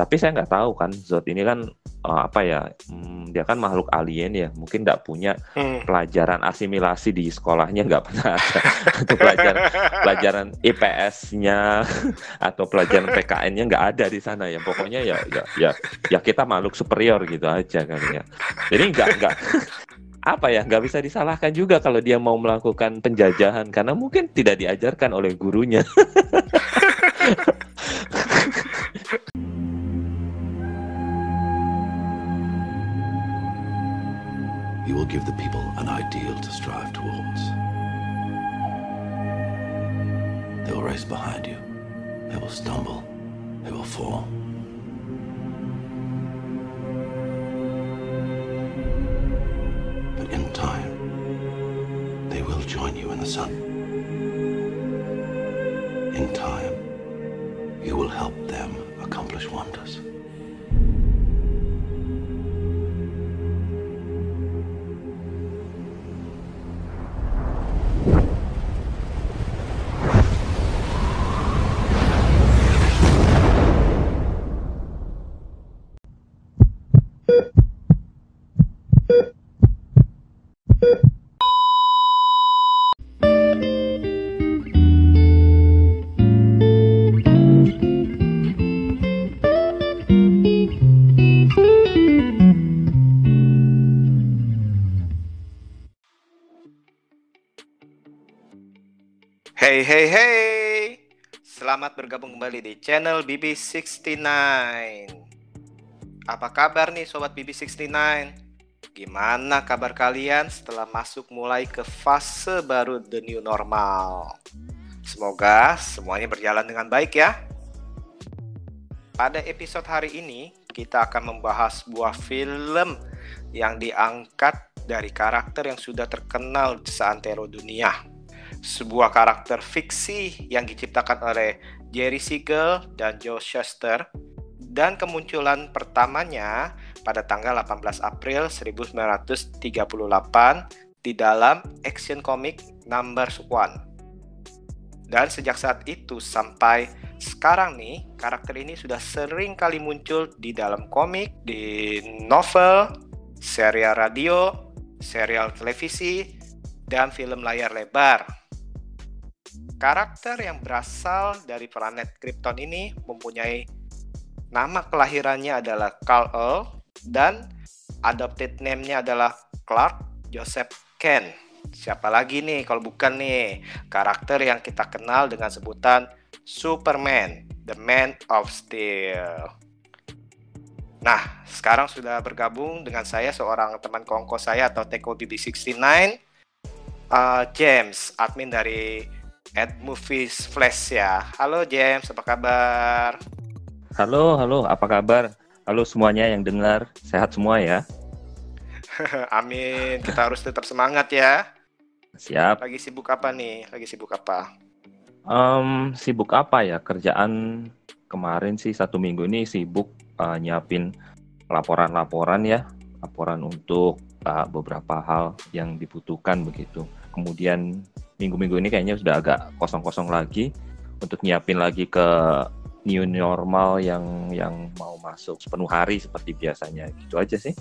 tapi saya nggak tahu kan Zod ini kan uh, apa ya hmm, dia kan makhluk alien ya. Mungkin nggak punya hmm. pelajaran asimilasi di sekolahnya nggak pernah ada. Atau pelajaran pelajaran IPS-nya atau pelajaran PKN-nya nggak ada di sana ya. Pokoknya ya ya ya ya kita makhluk superior gitu aja kan ya. Jadi nggak nggak apa ya nggak bisa disalahkan juga kalau dia mau melakukan penjajahan. Karena mungkin tidak diajarkan oleh gurunya give the people an ideal to strive towards. They will race behind you. They will stumble. They will fall. But in time, they will join you in the sun. In time, you will help them accomplish wonders. Hey hey hey. Selamat bergabung kembali di channel BB69. Apa kabar nih sobat BB69? Gimana kabar kalian setelah masuk mulai ke fase baru the new normal? Semoga semuanya berjalan dengan baik ya. Pada episode hari ini kita akan membahas sebuah film yang diangkat dari karakter yang sudah terkenal di seantero dunia sebuah karakter fiksi yang diciptakan oleh Jerry Siegel dan Joe Shuster dan kemunculan pertamanya pada tanggal 18 April 1938 di dalam Action Comic Number One. Dan sejak saat itu sampai sekarang nih, karakter ini sudah sering kali muncul di dalam komik, di novel, serial radio, serial televisi, dan film layar lebar. Karakter yang berasal dari planet Krypton ini mempunyai nama kelahirannya adalah Carl Earl dan adopted name-nya adalah Clark Joseph Kent. Siapa lagi nih kalau bukan nih karakter yang kita kenal dengan sebutan Superman, the Man of Steel. Nah, sekarang sudah bergabung dengan saya seorang teman kongko saya atau Teko BB69, uh, James, admin dari at Movies Flash ya. Halo James, apa kabar? Halo, halo, apa kabar? Halo semuanya yang dengar, sehat semua ya? Amin, kita harus tetap semangat ya. Siap. Lagi sibuk apa nih? Lagi sibuk apa? Um, sibuk apa ya? Kerjaan kemarin sih satu minggu ini sibuk uh, nyiapin laporan-laporan ya, laporan untuk uh, beberapa hal yang dibutuhkan begitu. Kemudian minggu-minggu ini kayaknya sudah agak kosong-kosong lagi untuk nyiapin lagi ke new normal yang yang mau masuk sepenuh hari seperti biasanya gitu aja sih.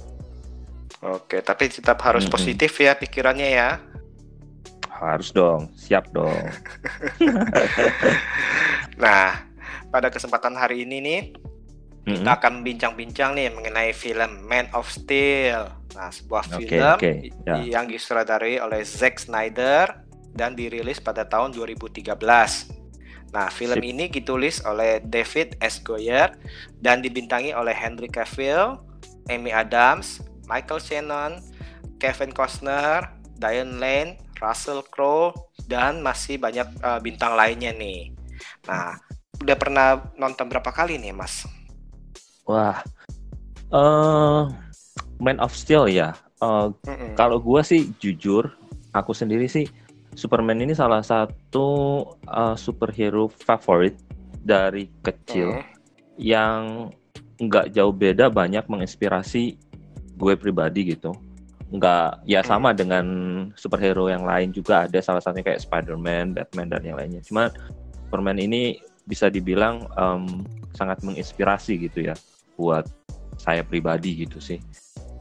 Oke, tapi tetap harus -hmm. positif ya pikirannya ya. Harus dong, siap dong. nah, pada kesempatan hari ini nih kita -hmm. akan bincang-bincang nih mengenai film Man of Steel. Nah, sebuah okay, film okay. Yeah. yang disutradarai oleh Zack Snyder dan dirilis pada tahun 2013. Nah, film Sip. ini ditulis oleh David S. Goyer dan dibintangi oleh Henry Cavill, Amy Adams, Michael Shannon, Kevin Costner, Diane Lane, Russell Crowe, dan masih banyak uh, bintang lainnya nih. Nah, udah pernah nonton berapa kali nih, Mas? Wah, uh, Man of Steel ya. Uh, mm -mm. Kalau gue sih jujur, aku sendiri sih Superman ini salah satu uh, superhero favorit dari kecil hmm. yang nggak jauh beda banyak menginspirasi gue pribadi gitu nggak ya hmm. sama dengan superhero yang lain juga ada salah satunya kayak Spider-Man, Batman dan yang lainnya. Cuma Superman ini bisa dibilang um, sangat menginspirasi gitu ya buat saya pribadi gitu sih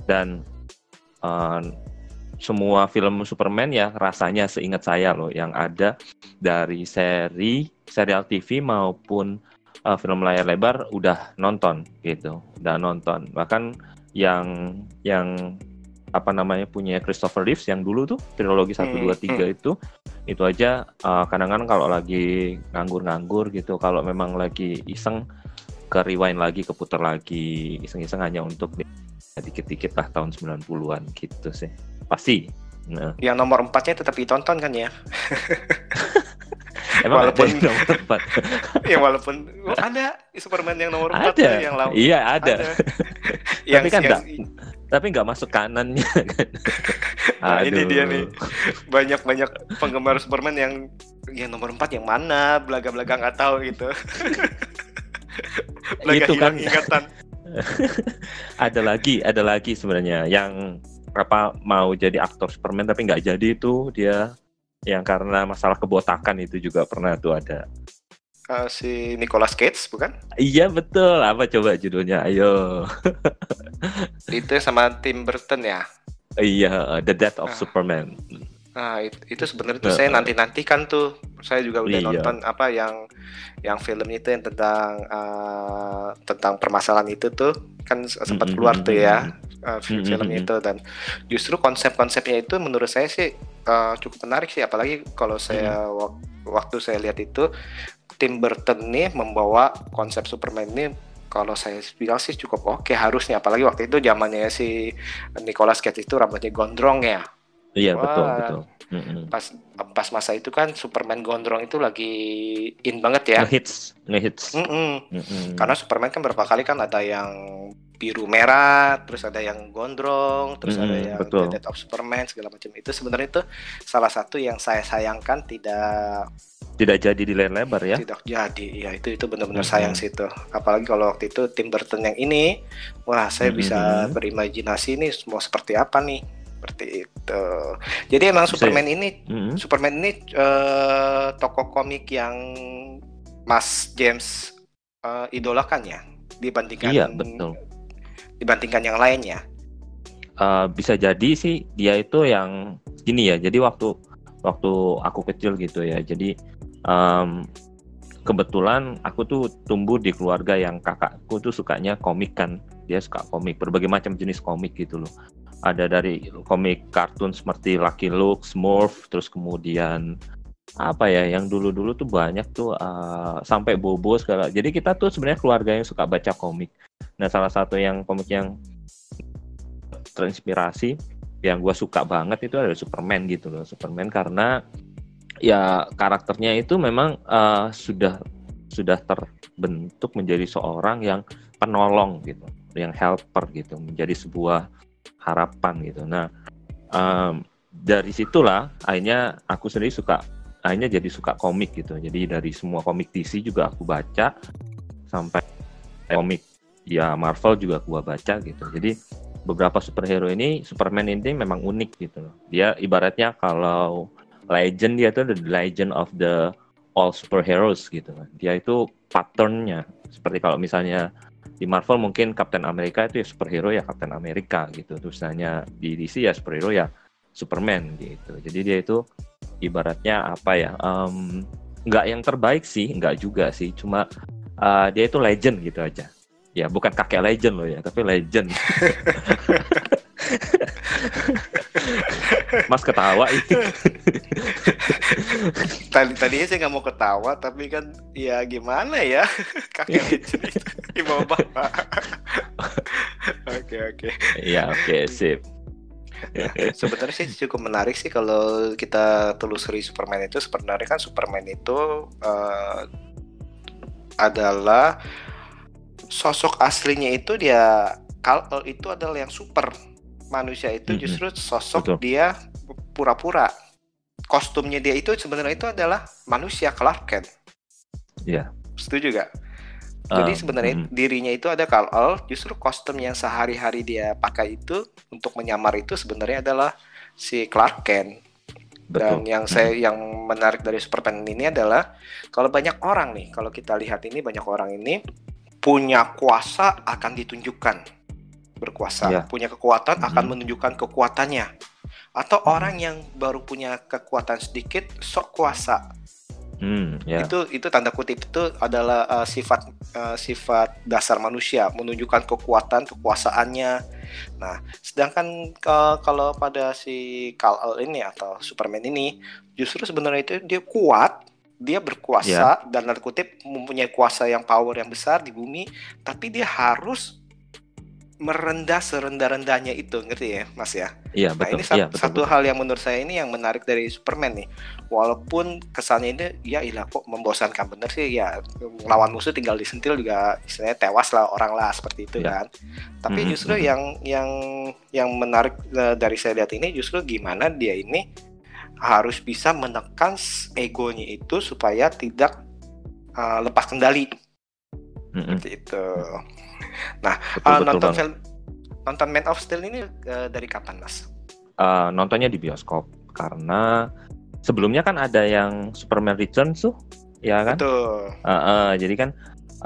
dan uh, semua film Superman ya rasanya seingat saya loh yang ada dari seri serial TV maupun uh, film layar lebar udah nonton gitu udah nonton bahkan yang yang apa namanya punya Christopher Reeves yang dulu tuh trilogi satu dua hmm, tiga hmm. itu itu aja uh, kadang-kadang kalau lagi nganggur-nganggur gitu kalau memang lagi iseng ke rewind lagi keputar lagi iseng-iseng hanya untuk dikit-dikit lah tahun 90-an gitu sih pasti nah. yang nomor empatnya tetap ditonton kan ya Emang walaupun ada nomor empat. ya walaupun ada Superman yang nomor empat ada. yang lama. Iya ada. ada. yang, tapi kan enggak, tapi nggak masuk kanannya kan. nah, ini dia nih banyak banyak penggemar Superman yang yang nomor empat yang mana belaga-belaga nggak tahu gitu. belaga itu kan ingatan. ada lagi, ada lagi sebenarnya yang apa mau jadi aktor Superman tapi nggak jadi itu dia yang karena masalah kebotakan itu juga pernah tuh ada. Uh, si Nicolas Cage bukan? Iya betul. Apa coba judulnya? Ayo. itu sama Tim Burton ya? Iya, The Death of uh. Superman. Nah, itu, itu sebenarnya tuh uh, saya nanti nantikan tuh. Saya juga udah iya. nonton apa yang yang film itu yang tentang uh, tentang permasalahan itu tuh kan sempat keluar tuh ya uh, film, film itu. Dan justru konsep-konsepnya itu menurut saya sih uh, cukup menarik sih. Apalagi kalau saya hmm. wak waktu saya lihat itu Tim Burton nih membawa konsep Superman ini kalau saya bilang sih cukup oke okay, harusnya. Apalagi waktu itu zamannya si Nicolas Cage itu rambutnya gondrong ya. Iya Wah, betul betul. Mm-hmm. pas pas masa itu kan Superman gondrong itu lagi in banget ya. Ngehits ngehits. Mm-hmm. Mm-hmm. karena Superman kan berapa kali kan ada yang biru merah, terus ada yang gondrong, terus hmm, ada yang betul. The Death of Superman segala macam itu sebenarnya itu salah satu yang saya sayangkan tidak tidak jadi di layar lebar ya. Tidak jadi, ya itu itu benar-benar hmm. sayang sih itu. Apalagi kalau waktu itu Tim Burton yang ini, wah saya hmm. bisa berimajinasi ini mau seperti apa nih seperti itu. Jadi emang bisa Superman ya? ini, hmm. Superman ini uh, tokoh komik yang Mas James uh, idolakan ya dibandingkan iya, betul dibandingkan yang lainnya? Uh, bisa jadi sih dia itu yang gini ya. Jadi waktu waktu aku kecil gitu ya. Jadi um, kebetulan aku tuh tumbuh di keluarga yang kakakku tuh sukanya komik kan. Dia suka komik, berbagai macam jenis komik gitu loh. Ada dari komik kartun seperti Lucky Luke, Smurf, terus kemudian apa ya yang dulu-dulu tuh banyak tuh uh, sampai bobo segala. Jadi kita tuh sebenarnya keluarga yang suka baca komik. Nah, salah satu yang komik yang terinspirasi yang gue suka banget itu adalah Superman gitu loh. Superman karena ya karakternya itu memang uh, sudah sudah terbentuk menjadi seorang yang penolong gitu, yang helper gitu, menjadi sebuah harapan gitu. Nah, um, dari situlah akhirnya aku sendiri suka akhirnya jadi suka komik gitu. Jadi dari semua komik DC juga aku baca sampai komik ya Marvel juga gua baca gitu. Jadi beberapa superhero ini Superman ini memang unik gitu. Dia ibaratnya kalau legend dia tuh the legend of the all superheroes gitu kan. Dia itu patternnya seperti kalau misalnya di Marvel mungkin Captain America itu ya superhero ya Captain America gitu. Terus hanya di DC ya superhero ya Superman gitu. Jadi dia itu ibaratnya apa ya? Um, nggak yang terbaik sih, nggak juga sih. Cuma uh, dia itu legend gitu aja ya bukan kakek legend loh ya tapi legend Mas ketawa ini. tadi tadinya saya nggak mau ketawa tapi kan ya gimana ya kakek legend itu di bawah bapak. Oke oke. Iya oke sip. Sebenarnya sih cukup menarik sih kalau kita telusuri Superman itu sebenarnya kan Superman itu uh, adalah sosok aslinya itu dia kalau itu adalah yang super manusia itu mm-hmm. justru sosok Betul. dia pura-pura kostumnya dia itu sebenarnya itu adalah manusia Clark Kent. Iya. Yeah. Setuju gak? Jadi um, sebenarnya mm. dirinya itu ada kalau justru kostum yang sehari-hari dia pakai itu untuk menyamar itu sebenarnya adalah si Clark Kent. Betul. Dan yang saya yang menarik dari Superman ini adalah kalau banyak orang nih, kalau kita lihat ini banyak orang ini punya kuasa akan ditunjukkan berkuasa, yeah. punya kekuatan akan hmm. menunjukkan kekuatannya. Atau orang yang baru punya kekuatan sedikit sok kuasa. Hmm, yeah. Itu itu tanda kutip itu adalah uh, sifat uh, sifat dasar manusia, menunjukkan kekuatan, kekuasaannya. Nah, sedangkan uh, kalau pada si Kal-El ini atau Superman ini justru sebenarnya itu dia kuat, dia berkuasa yeah. dan tanda kutip mempunyai kuasa yang power yang besar di bumi, tapi dia harus merendah serendah-rendahnya itu, ngerti ya, Mas ya? Iya, betul. Nah, ini iya, betul, satu betul. hal yang menurut saya ini yang menarik dari Superman nih. Walaupun kesannya ini ya ilah kok membosankan bener sih ya lawan musuh tinggal disentil juga istilahnya tewas lah orang lah seperti itu ya. kan. Tapi mm-hmm. justru yang yang yang menarik e, dari saya lihat ini justru gimana dia ini harus bisa menekan egonya itu supaya tidak uh, lepas kendali. Mm-hmm. Seperti itu. Nah, betul, uh, betul nonton film nonton Man of Steel ini uh, dari kapan, Mas? Uh, nontonnya di bioskop karena sebelumnya kan ada yang Superman Returns tuh, ya kan? Betul. Uh, uh, jadi kan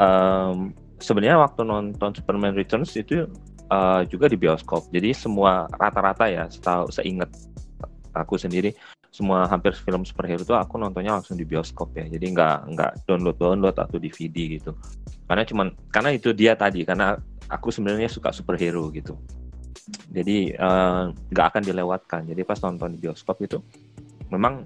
um, sebenarnya waktu nonton Superman Returns itu uh, juga di bioskop. Jadi semua rata-rata ya, setahu seingat aku sendiri semua hampir film superhero itu aku nontonnya langsung di bioskop ya. Jadi nggak nggak download download atau DVD gitu. Karena cuman karena itu dia tadi karena aku sebenarnya suka superhero gitu. Jadi eh, nggak uh, akan dilewatkan. Jadi pas nonton di bioskop itu memang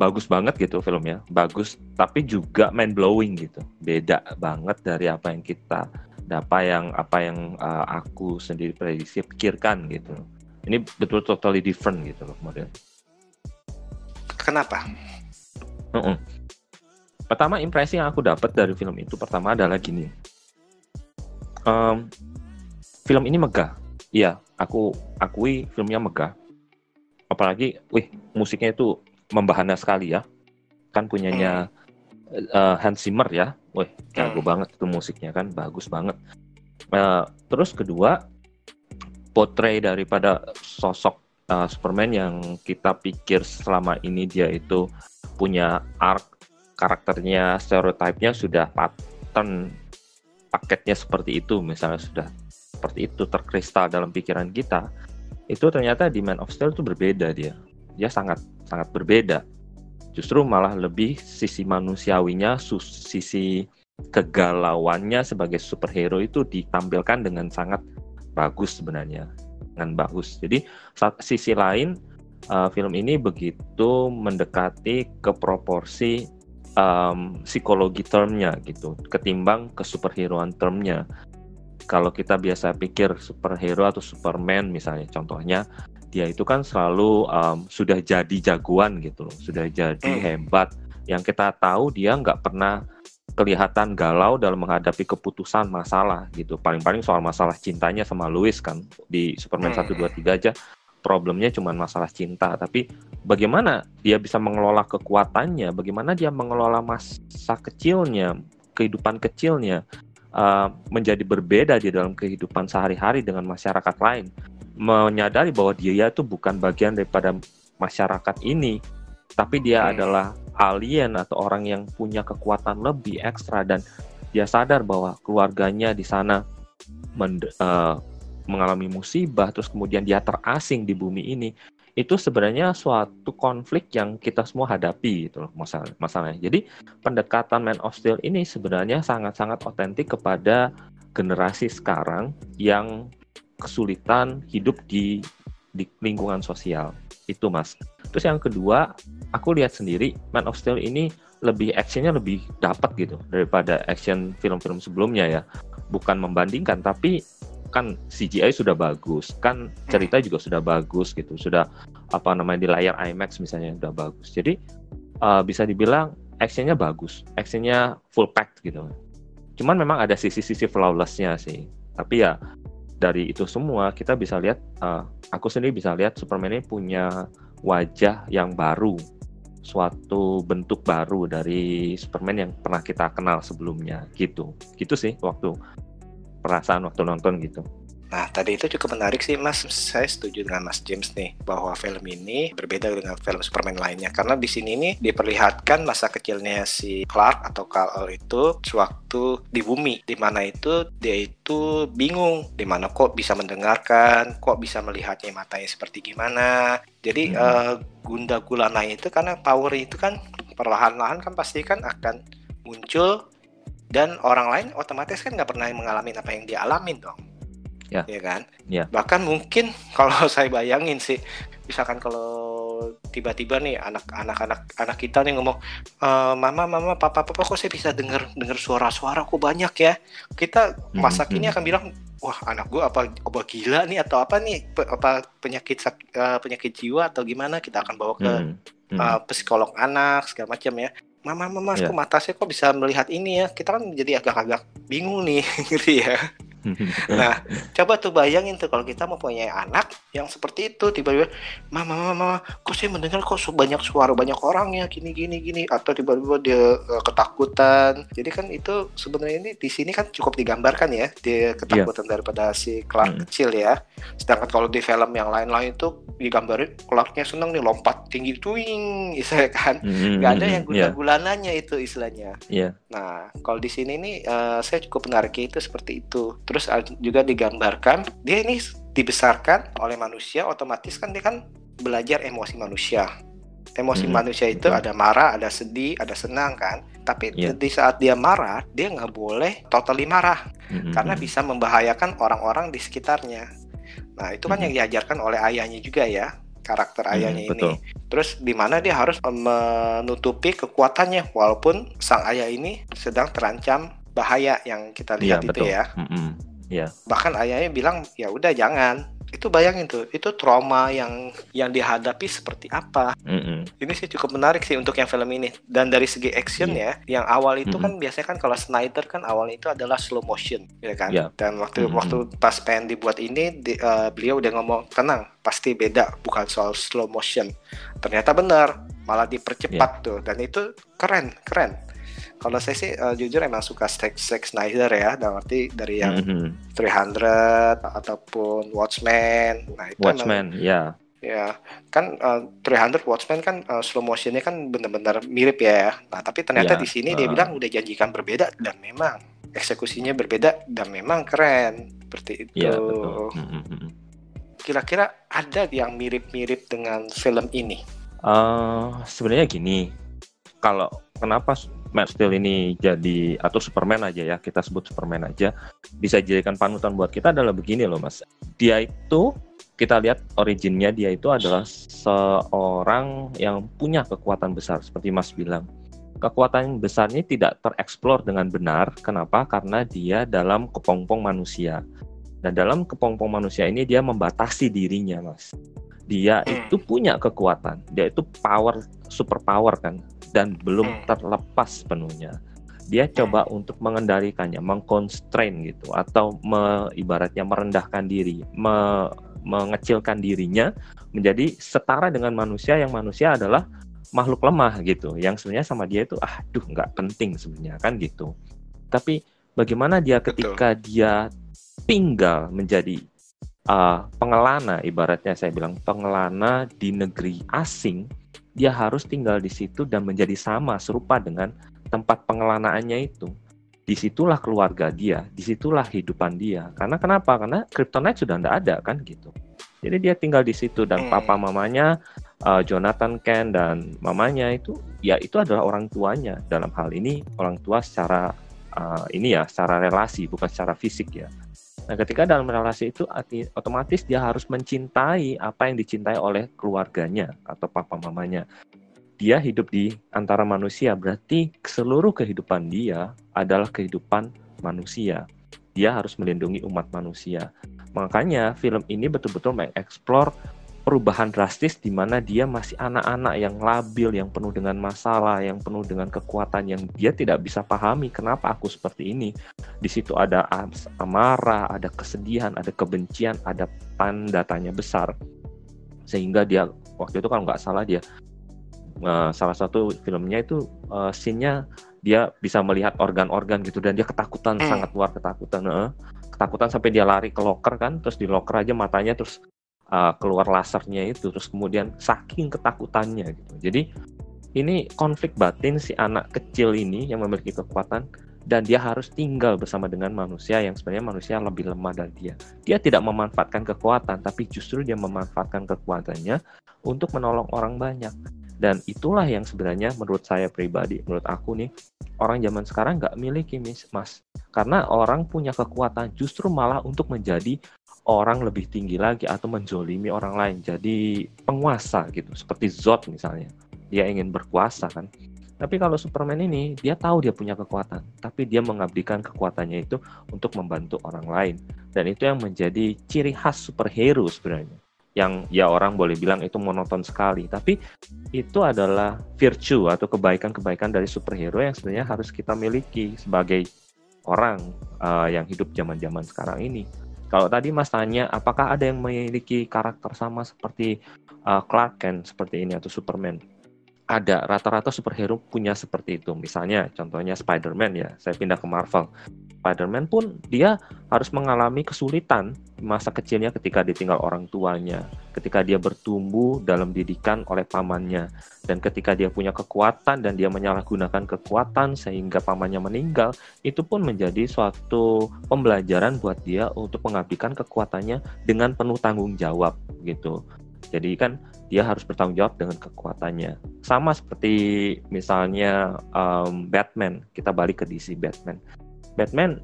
bagus banget gitu filmnya. Bagus tapi juga mind blowing gitu. Beda banget dari apa yang kita dapat yang apa yang uh, aku sendiri prediksi pikirkan gitu. Ini betul totally different gitu loh model Kenapa? Uh -uh. Pertama impresi yang aku dapat dari film itu pertama adalah gini. Um, film ini megah. Iya, aku akui filmnya megah. Apalagi, wih, musiknya itu membahana sekali ya. Kan punyanya uh, Hans Zimmer ya. Wih, jago hmm. banget itu musiknya kan, bagus banget. Uh, terus kedua, portray daripada sosok uh, Superman yang kita pikir selama ini dia itu punya arc karakternya stereotipnya sudah pattern paketnya seperti itu misalnya sudah seperti itu terkristal dalam pikiran kita itu ternyata di Man of Steel itu berbeda dia. Dia sangat sangat berbeda. Justru malah lebih sisi manusiawinya sisi kegalauannya sebagai superhero itu ditampilkan dengan sangat bagus sebenarnya dengan bagus. Jadi sisi lain uh, film ini begitu mendekati ke proporsi um, psikologi termnya gitu, ketimbang ke superheroan termnya. Kalau kita biasa pikir superhero atau Superman misalnya, contohnya dia itu kan selalu um, sudah jadi jagoan gitu loh, sudah jadi hmm. hebat. Yang kita tahu dia nggak pernah kelihatan galau dalam menghadapi keputusan masalah gitu. Paling-paling soal masalah cintanya sama Louis kan di Superman hmm. 1 2 3 aja problemnya cuma masalah cinta, tapi bagaimana dia bisa mengelola kekuatannya, bagaimana dia mengelola masa kecilnya, kehidupan kecilnya uh, menjadi berbeda di dalam kehidupan sehari-hari dengan masyarakat lain. Menyadari bahwa dia itu bukan bagian daripada masyarakat ini, tapi dia hmm. adalah alien atau orang yang punya kekuatan lebih ekstra dan dia sadar bahwa keluarganya di sana uh, mengalami musibah terus kemudian dia terasing di bumi ini itu sebenarnya suatu konflik yang kita semua hadapi gitu loh masalah masalahnya. Jadi pendekatan Man of Steel ini sebenarnya sangat-sangat otentik kepada generasi sekarang yang kesulitan hidup di di lingkungan sosial. Itu Mas. Terus yang kedua, aku lihat sendiri Man of Steel ini lebih actionnya lebih dapat gitu daripada action film-film sebelumnya ya. Bukan membandingkan, tapi kan CGI sudah bagus, kan cerita juga sudah bagus gitu, sudah apa namanya di layar IMAX misalnya sudah bagus. Jadi uh, bisa dibilang actionnya bagus, actionnya full packed gitu. Cuman memang ada sisi-sisi flawlessnya sih. Tapi ya dari itu semua kita bisa lihat, uh, aku sendiri bisa lihat Superman ini punya wajah yang baru, suatu bentuk baru dari Superman yang pernah kita kenal sebelumnya gitu. Gitu sih waktu perasaan waktu nonton gitu. Nah, tadi itu cukup menarik sih, Mas. Saya setuju dengan Mas James nih bahwa film ini berbeda dengan film Superman lainnya karena di sini nih diperlihatkan masa kecilnya si Clark atau Kal-El itu sewaktu di bumi, di mana itu dia itu bingung, di mana kok bisa mendengarkan, kok bisa melihatnya matanya seperti gimana. Jadi hmm. uh, Gunda Gulana itu karena power itu kan perlahan-lahan kan pasti kan akan muncul dan orang lain otomatis kan nggak pernah mengalami apa yang dia alamin dong ya, ya kan? Ya. bahkan mungkin kalau saya bayangin sih misalkan kalau tiba-tiba nih anak-anak anak anak kita nih ngomong e, mama mama papa papa kok saya bisa dengar dengar suara-suara kok banyak ya? Kita hmm, masa hmm, kini akan bilang wah anak gua apa apa gila nih atau apa nih? Apa penyakit uh, penyakit jiwa atau gimana? Kita akan bawa ke hmm, hmm. Uh, psikolog anak segala macam ya. Mama mama yeah. kok mata saya kok bisa melihat ini ya? Kita kan jadi agak-agak bingung nih gitu ya nah, coba tuh bayangin tuh kalau kita mau punya anak yang seperti itu tiba-tiba, mama, mama, mama, kok saya mendengar kok banyak suara banyak orang ya gini gini gini atau tiba-tiba dia uh, ketakutan. Jadi kan itu sebenarnya ini di sini kan cukup digambarkan ya dia ketakutan yeah. daripada si Clark hmm. kecil ya. Sedangkan kalau di film yang lain-lain itu digambarin Clarknya seneng nih lompat tinggi tuing, istilahnya kan. Hmm. Gak ada yang gula-gulananya yeah. itu istilahnya. Yeah. Nah, kalau di sini nih uh, saya cukup menarik itu seperti itu. Terus terus juga digambarkan dia ini dibesarkan oleh manusia otomatis kan dia kan belajar emosi manusia emosi hmm, manusia itu betul. ada marah ada sedih ada senang kan tapi yeah. di saat dia marah dia nggak boleh totally marah hmm, karena hmm. bisa membahayakan orang-orang di sekitarnya nah itu kan hmm. yang diajarkan oleh ayahnya juga ya karakter ayahnya hmm, ini. Terus di mana dia harus menutupi kekuatannya walaupun sang ayah ini sedang terancam bahaya yang kita iya, lihat ya, itu betul. ya. Mm -hmm. Yeah. Bahkan ayahnya bilang ya udah jangan. Itu bayangin tuh, itu trauma yang yang dihadapi seperti apa. Mm -hmm. Ini sih cukup menarik sih untuk yang film ini. Dan dari segi action yeah. ya, yang awal itu mm -hmm. kan biasanya kan kalau Snyder kan awalnya itu adalah slow motion, ya kan. Yeah. Dan waktu mm -hmm. waktu pas pengen dibuat ini, di, uh, beliau udah ngomong tenang, pasti beda, bukan soal slow motion. Ternyata benar, malah dipercepat yeah. tuh. Dan itu keren, keren kalau saya sih uh, jujur emang suka Zack, Zack Snyder ya, dalam arti dari yang mm -hmm. 300 ataupun Watchmen. Nah itu Watchmen, ya. Yeah. Ya, kan uh, 300 Watchmen kan uh, slow motionnya kan benar-benar mirip ya. Nah, tapi ternyata yeah. di sini uh. dia bilang udah janjikan berbeda dan memang eksekusinya berbeda dan memang keren seperti itu. Yeah, betul. Kira-kira ada yang mirip-mirip dengan film ini? Uh, sebenarnya gini, kalau kenapa Man Steel ini jadi atau Superman aja ya kita sebut Superman aja bisa jadikan panutan buat kita adalah begini loh mas. Dia itu kita lihat originnya dia itu adalah seorang yang punya kekuatan besar seperti mas bilang. Kekuatan besarnya tidak tereksplor dengan benar. Kenapa? Karena dia dalam kepompong manusia. Dan dalam kepompong manusia ini dia membatasi dirinya mas dia hmm. itu punya kekuatan dia itu power super power kan dan belum hmm. terlepas penuhnya. Dia coba untuk mengendalikannya, mengconstrain gitu atau me, ibaratnya merendahkan diri, me, mengecilkan dirinya menjadi setara dengan manusia yang manusia adalah makhluk lemah gitu. Yang sebenarnya sama dia itu aduh nggak penting sebenarnya kan gitu. Tapi bagaimana dia ketika Betul. dia tinggal menjadi uh, pengelana ibaratnya saya bilang pengelana di negeri asing dia harus tinggal di situ dan menjadi sama serupa dengan tempat pengelanaannya itu. Di situlah keluarga dia, di situlah hidupan dia. Karena kenapa? Karena kryptonite sudah tidak ada kan gitu. Jadi dia tinggal di situ dan hmm. papa mamanya uh, Jonathan Ken dan mamanya itu ya itu adalah orang tuanya dalam hal ini orang tua secara uh, ini ya secara relasi bukan secara fisik ya. Nah, ketika dalam relasi itu otomatis dia harus mencintai apa yang dicintai oleh keluarganya atau papa mamanya. Dia hidup di antara manusia, berarti seluruh kehidupan dia adalah kehidupan manusia. Dia harus melindungi umat manusia. Makanya film ini betul-betul mengeksplor perubahan drastis di mana dia masih anak-anak yang labil, yang penuh dengan masalah, yang penuh dengan kekuatan yang dia tidak bisa pahami kenapa aku seperti ini. Di situ ada amarah, ada kesedihan, ada kebencian, ada tanda tanya besar. Sehingga dia waktu itu kalau nggak salah dia uh, salah satu filmnya itu uh, scene-nya dia bisa melihat organ-organ gitu dan dia ketakutan mm. sangat luar ketakutan uh, ketakutan sampai dia lari ke locker kan terus di locker aja matanya terus uh, keluar lasernya itu terus kemudian saking ketakutannya gitu jadi ini konflik batin si anak kecil ini yang memiliki kekuatan dan dia harus tinggal bersama dengan manusia yang sebenarnya manusia lebih lemah dari dia. Dia tidak memanfaatkan kekuatan, tapi justru dia memanfaatkan kekuatannya untuk menolong orang banyak. Dan itulah yang sebenarnya menurut saya pribadi, menurut aku nih, orang zaman sekarang nggak miliki mas. Karena orang punya kekuatan justru malah untuk menjadi orang lebih tinggi lagi atau menzolimi orang lain. Jadi penguasa gitu, seperti Zod misalnya. Dia ingin berkuasa kan tapi kalau Superman ini dia tahu dia punya kekuatan, tapi dia mengabdikan kekuatannya itu untuk membantu orang lain. Dan itu yang menjadi ciri khas superhero sebenarnya. Yang ya orang boleh bilang itu monoton sekali, tapi itu adalah virtue atau kebaikan-kebaikan dari superhero yang sebenarnya harus kita miliki sebagai orang uh, yang hidup zaman-zaman sekarang ini. Kalau tadi Mas tanya, apakah ada yang memiliki karakter sama seperti uh, Clark Kent seperti ini atau Superman? ada rata-rata superhero punya seperti itu. Misalnya contohnya Spider-Man ya, saya pindah ke Marvel. Spider-Man pun dia harus mengalami kesulitan masa kecilnya ketika ditinggal orang tuanya, ketika dia bertumbuh dalam didikan oleh pamannya, dan ketika dia punya kekuatan dan dia menyalahgunakan kekuatan sehingga pamannya meninggal, itu pun menjadi suatu pembelajaran buat dia untuk mengabdikan kekuatannya dengan penuh tanggung jawab gitu. Jadi kan dia harus bertanggung jawab dengan kekuatannya. Sama seperti misalnya um, Batman, kita balik ke DC Batman. Batman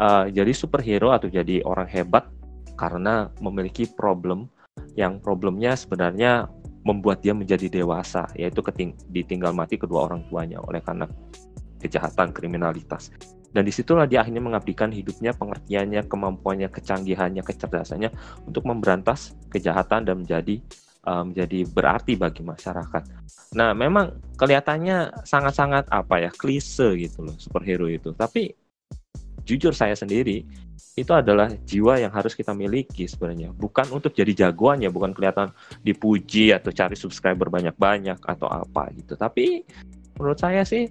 uh, jadi superhero atau jadi orang hebat karena memiliki problem yang problemnya sebenarnya membuat dia menjadi dewasa, yaitu keting ditinggal mati kedua orang tuanya oleh karena kejahatan kriminalitas. Dan di situlah dia akhirnya mengabdikan hidupnya, pengertiannya, kemampuannya, kecanggihannya, kecerdasannya untuk memberantas kejahatan dan menjadi menjadi um, berarti bagi masyarakat. Nah, memang kelihatannya sangat-sangat apa ya klise gitu loh superhero itu. Tapi jujur saya sendiri itu adalah jiwa yang harus kita miliki sebenarnya. Bukan untuk jadi jagoan ya, bukan kelihatan dipuji atau cari subscriber banyak-banyak atau apa gitu. Tapi menurut saya sih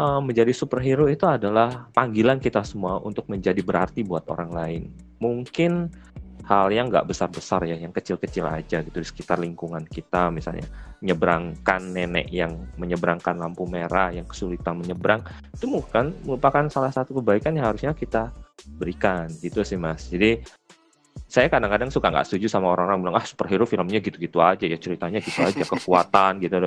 uh, menjadi superhero itu adalah panggilan kita semua untuk menjadi berarti buat orang lain. Mungkin hal yang nggak besar-besar ya, yang kecil-kecil aja gitu di sekitar lingkungan kita, misalnya menyeberangkan nenek yang menyeberangkan lampu merah, yang kesulitan menyeberang, itu bukan merupakan salah satu kebaikan yang harusnya kita berikan. Gitu sih mas. Jadi saya kadang-kadang suka nggak setuju sama orang-orang bilang ah superhero filmnya gitu-gitu aja ya ceritanya gitu aja kekuatan gitu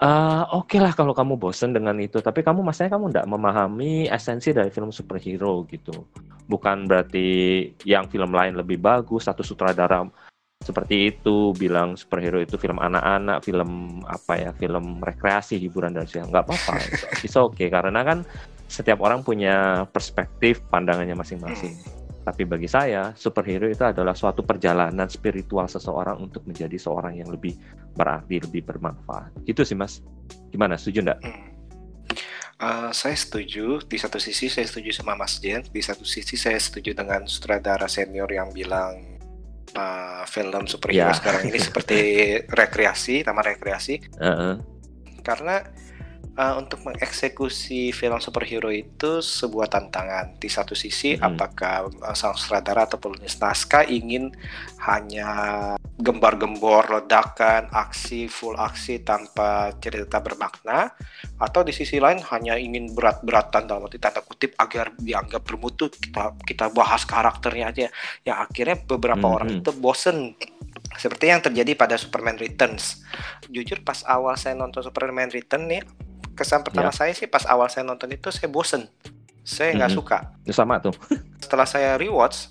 uh, oke okay lah kalau kamu bosen dengan itu. Tapi kamu maksudnya kamu tidak memahami esensi dari film superhero gitu. Bukan berarti yang film lain lebih bagus satu sutradara seperti itu bilang superhero itu film anak-anak film apa ya film rekreasi hiburan dan sebagainya. Nggak apa-apa. Bisa oke okay, karena kan setiap orang punya perspektif pandangannya masing-masing tapi bagi saya, superhero itu adalah suatu perjalanan spiritual seseorang untuk menjadi seorang yang lebih berarti, lebih bermanfaat. Itu sih mas. Gimana, setuju enggak? Hmm. Uh, saya setuju. Di satu sisi saya setuju sama Mas Jen. Di satu sisi saya setuju dengan sutradara senior yang bilang uh, film superhero yeah. sekarang ini seperti rekreasi, taman rekreasi. Uh -uh. Karena uh, untuk mengeksekusi film superhero itu sebuah tantangan. Di satu sisi, hmm. apakah uh, sang sutradara atau penulis naskah ingin hanya gembar-gembor, ledakan, aksi, full aksi tanpa cerita bermakna, atau di sisi lain hanya ingin berat-beratan dalam arti tanda kutip agar dianggap bermutu kita kita bahas karakternya aja. Yang akhirnya beberapa hmm. orang itu bosen seperti yang terjadi pada Superman Returns. Jujur pas awal saya nonton Superman Returns nih kesan pertama ya. saya sih pas awal saya nonton itu saya bosen saya nggak mm -hmm. suka ya, sama tuh setelah saya rewatch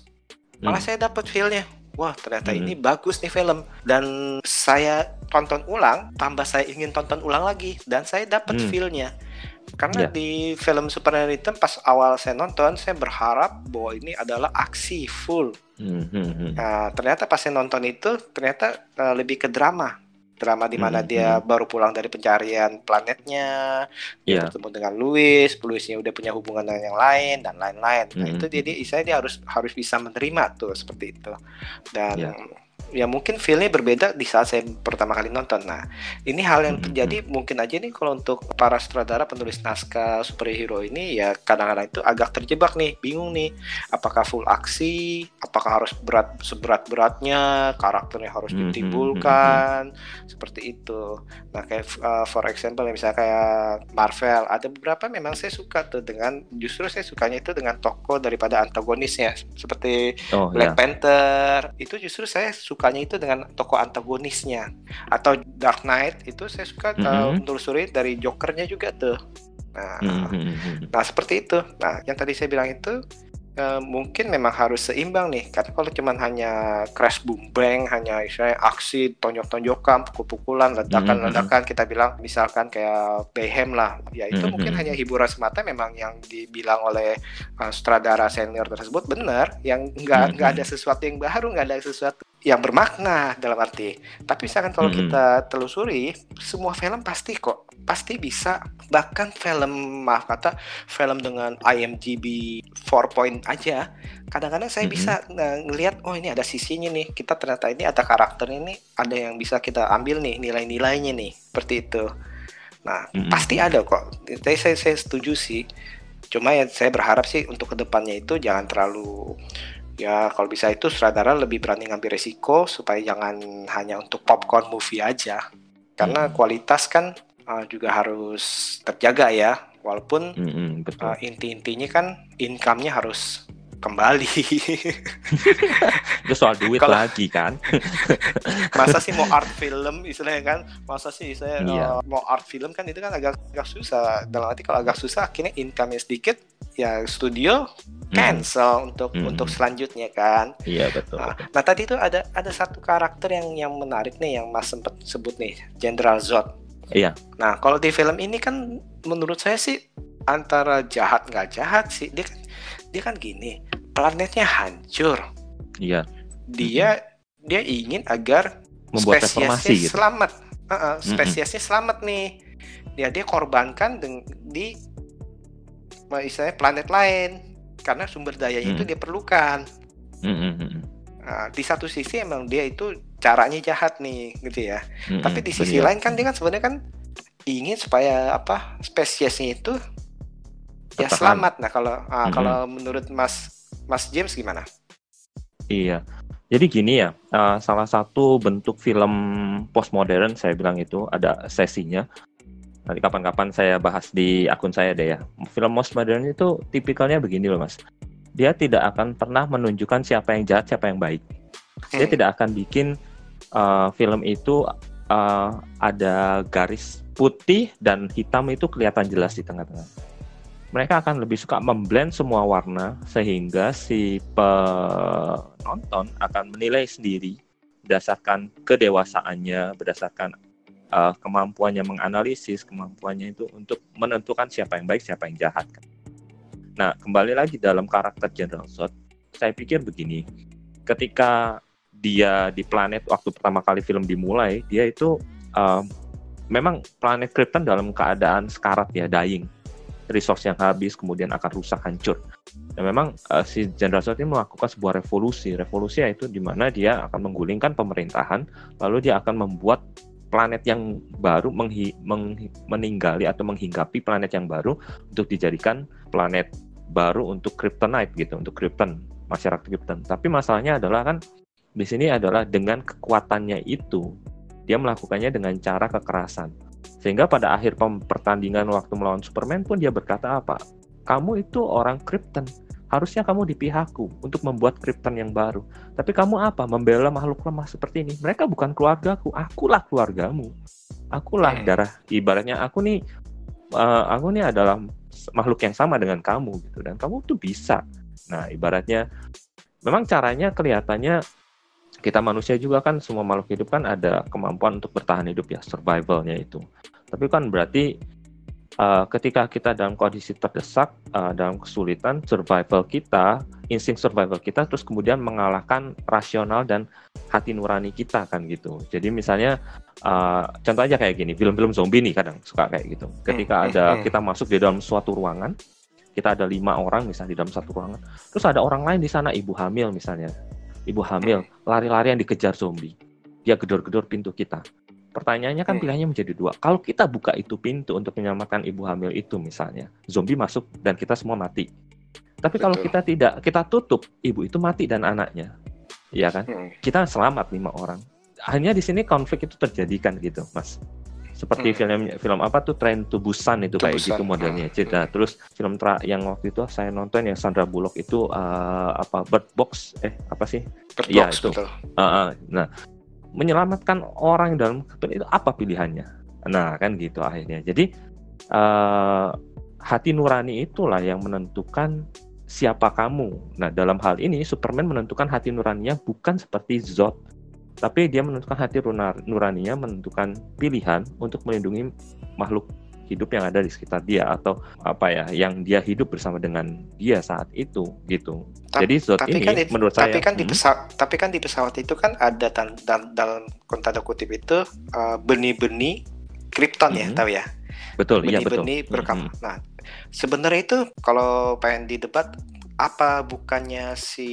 malah mm. saya dapat feelnya wah ternyata mm -hmm. ini bagus nih film dan saya tonton ulang tambah saya ingin tonton ulang lagi dan saya dapat mm. feelnya karena yeah. di film Superman Return pas awal saya nonton saya berharap bahwa ini adalah aksi full mm -hmm. nah, ternyata pas saya nonton itu ternyata uh, lebih ke drama drama di mana hmm, dia hmm. baru pulang dari pencarian planetnya, dia yeah. bertemu dengan Louis, Louisnya udah punya hubungan dengan yang lain dan lain-lain. Nah, hmm. Nah itu jadi saya dia harus harus bisa menerima tuh seperti itu. Dan yeah. Ya mungkin feelnya berbeda di saat saya pertama kali nonton. Nah, ini hal yang terjadi hmm. mungkin aja nih kalau untuk para sutradara penulis naskah superhero ini ya kadang-kadang itu agak terjebak nih, bingung nih, apakah full aksi, apakah harus berat seberat-beratnya, karakternya harus ditimbulkan, hmm. seperti itu. Nah, kayak uh, for example misalnya kayak Marvel, ada beberapa memang saya suka tuh dengan justru saya sukanya itu dengan tokoh daripada antagonisnya seperti oh, Black yeah. Panther itu justru saya sukanya itu dengan tokoh antagonisnya atau Dark Knight itu saya suka mm -hmm. uh, menelusuri dari Jokernya juga tuh nah mm -hmm. nah seperti itu nah yang tadi saya bilang itu uh, mungkin memang harus seimbang nih karena kalau cuman hanya crash boom bang hanya misalnya aksi tonjok-tonjokan pukul-pukulan ledakan-ledakan kita bilang misalkan kayak Bayhem lah ya itu mm-hmm. mungkin hanya hiburan semata memang yang dibilang oleh uh, sutradara senior tersebut benar yang nggak nggak mm-hmm. ada sesuatu yang baru nggak ada sesuatu yang bermakna dalam arti. Tapi misalkan kalau mm-hmm. kita telusuri, semua film pasti kok pasti bisa bahkan film maaf kata film dengan IMDb 4 point aja kadang-kadang saya mm-hmm. bisa ngelihat oh ini ada sisinya nih kita ternyata ini ada karakter ini ada yang bisa kita ambil nih nilai-nilainya nih seperti itu nah mm-hmm. pasti ada kok saya, saya saya setuju sih cuma ya saya berharap sih untuk ke depannya itu jangan terlalu ya kalau bisa itu sutradara lebih berani ngambil resiko supaya jangan hanya untuk popcorn movie aja. Karena hmm. kualitas kan uh, juga harus terjaga ya. Walaupun mm -hmm, uh, inti-intinya kan income-nya harus kembali. Itu soal duit Kalo, lagi kan. masa sih mau art film istilahnya kan? Masa sih saya iya. uh, mau art film kan itu kan agak agak susah. Dalam arti kalau agak susah akhirnya income-nya sedikit ya studio cancel hmm. untuk hmm. untuk selanjutnya kan. Iya betul. Nah, betul. nah tadi itu ada ada satu karakter yang yang menarik nih yang Mas sempat sebut nih, Jenderal Zod. Iya. Nah, kalau di film ini kan menurut saya sih antara jahat nggak jahat sih. Dia kan dia kan gini, planetnya hancur. Iya. Dia mm-hmm. dia ingin agar membuat spesiesnya gitu. selamat. Uh -uh, spesiesnya mm-hmm. selamat nih. Dia dia korbankan di misalnya planet lain karena sumber dayanya mm-hmm. itu dia perlukan. Mm-hmm. Nah, di satu sisi emang dia itu caranya jahat nih gitu ya. Mm-hmm, Tapi di sisi lain kan dia kan sebenarnya kan ingin supaya apa spesiesnya itu ya selamat. Nah kalau mm-hmm. kalau menurut Mas Mas James gimana? Iya. Jadi gini ya, uh, salah satu bentuk film postmodern saya bilang itu ada sesinya. Nanti kapan-kapan saya bahas di akun saya deh ya. Film postmodern itu tipikalnya begini loh mas. Dia tidak akan pernah menunjukkan siapa yang jahat, siapa yang baik. Dia hmm. tidak akan bikin uh, film itu uh, ada garis putih dan hitam itu kelihatan jelas di tengah-tengah. Mereka akan lebih suka memblend semua warna sehingga si penonton akan menilai sendiri berdasarkan kedewasaannya, berdasarkan uh, kemampuannya menganalisis, kemampuannya itu untuk menentukan siapa yang baik, siapa yang jahat. Nah, kembali lagi dalam karakter General Zod, saya pikir begini, ketika dia di planet waktu pertama kali film dimulai dia itu uh, memang planet Krypton dalam keadaan sekarat ya dying resource yang habis kemudian akan rusak hancur. Dan memang uh, si Jenderal Zod ini melakukan sebuah revolusi. Revolusi yaitu di mana dia akan menggulingkan pemerintahan lalu dia akan membuat planet yang baru menghi, meng, meninggali atau menghinggapi planet yang baru untuk dijadikan planet baru untuk Kryptonite gitu untuk Krypton masyarakat Krypton. Tapi masalahnya adalah kan di sini adalah dengan kekuatannya itu dia melakukannya dengan cara kekerasan sehingga pada akhir pertandingan waktu melawan Superman pun dia berkata apa? Kamu itu orang Krypton. Harusnya kamu di pihakku untuk membuat Krypton yang baru. Tapi kamu apa? Membela makhluk lemah seperti ini. Mereka bukan keluargaku. Akulah keluargamu. Akulah hmm. darah. Ibaratnya aku nih uh, aku nih adalah makhluk yang sama dengan kamu gitu. Dan kamu tuh bisa. Nah ibaratnya memang caranya kelihatannya kita manusia juga kan semua makhluk hidup kan ada kemampuan untuk bertahan hidup ya survivalnya itu. Tapi kan berarti uh, ketika kita dalam kondisi terdesak uh, dalam kesulitan survival kita insting survival kita terus kemudian mengalahkan rasional dan hati nurani kita kan gitu. Jadi misalnya uh, contoh aja kayak gini film-film zombie nih kadang suka kayak gitu. Ketika hmm, ada hmm, hmm. kita masuk di dalam suatu ruangan kita ada lima orang misalnya di dalam satu ruangan terus ada orang lain di sana ibu hamil misalnya ibu hamil lari-larian dikejar zombie. Dia gedor-gedor pintu kita. Pertanyaannya kan pilihannya menjadi dua. Kalau kita buka itu pintu untuk menyelamatkan ibu hamil itu misalnya, zombie masuk dan kita semua mati. Tapi Betul. kalau kita tidak, kita tutup, ibu itu mati dan anaknya. Iya kan? Hmm. Kita selamat lima orang. Hanya di sini konflik itu terjadi kan gitu, Mas seperti hmm. film film apa tuh? Train to Busan itu to kayak Busan. gitu modelnya. Hmm. cerita hmm. terus film tra yang waktu itu saya nonton yang Sandra Bullock itu uh, apa Bird Box? Eh apa sih? Bird ya Box, itu. Uh, uh, nah menyelamatkan orang dalam itu apa pilihannya? Nah kan gitu akhirnya. Jadi uh, hati nurani itulah yang menentukan siapa kamu. Nah dalam hal ini Superman menentukan hati nuraninya bukan seperti Zod tapi dia menentukan hati nuraninya menentukan pilihan untuk melindungi makhluk hidup yang ada di sekitar dia atau apa ya yang dia hidup bersama dengan dia saat itu gitu. Ta Jadi tapi ini kan di, menurut tapi saya kan di hmm? pesawat hmm? tapi kan di pesawat itu kan ada dan dalam tanda kutip itu uh, benih-benih Krypton ya, hmm. ya, tahu ya? Betul, iya betul. Benih berkam. Hmm. Nah, sebenarnya itu kalau pengen didebat apa bukannya si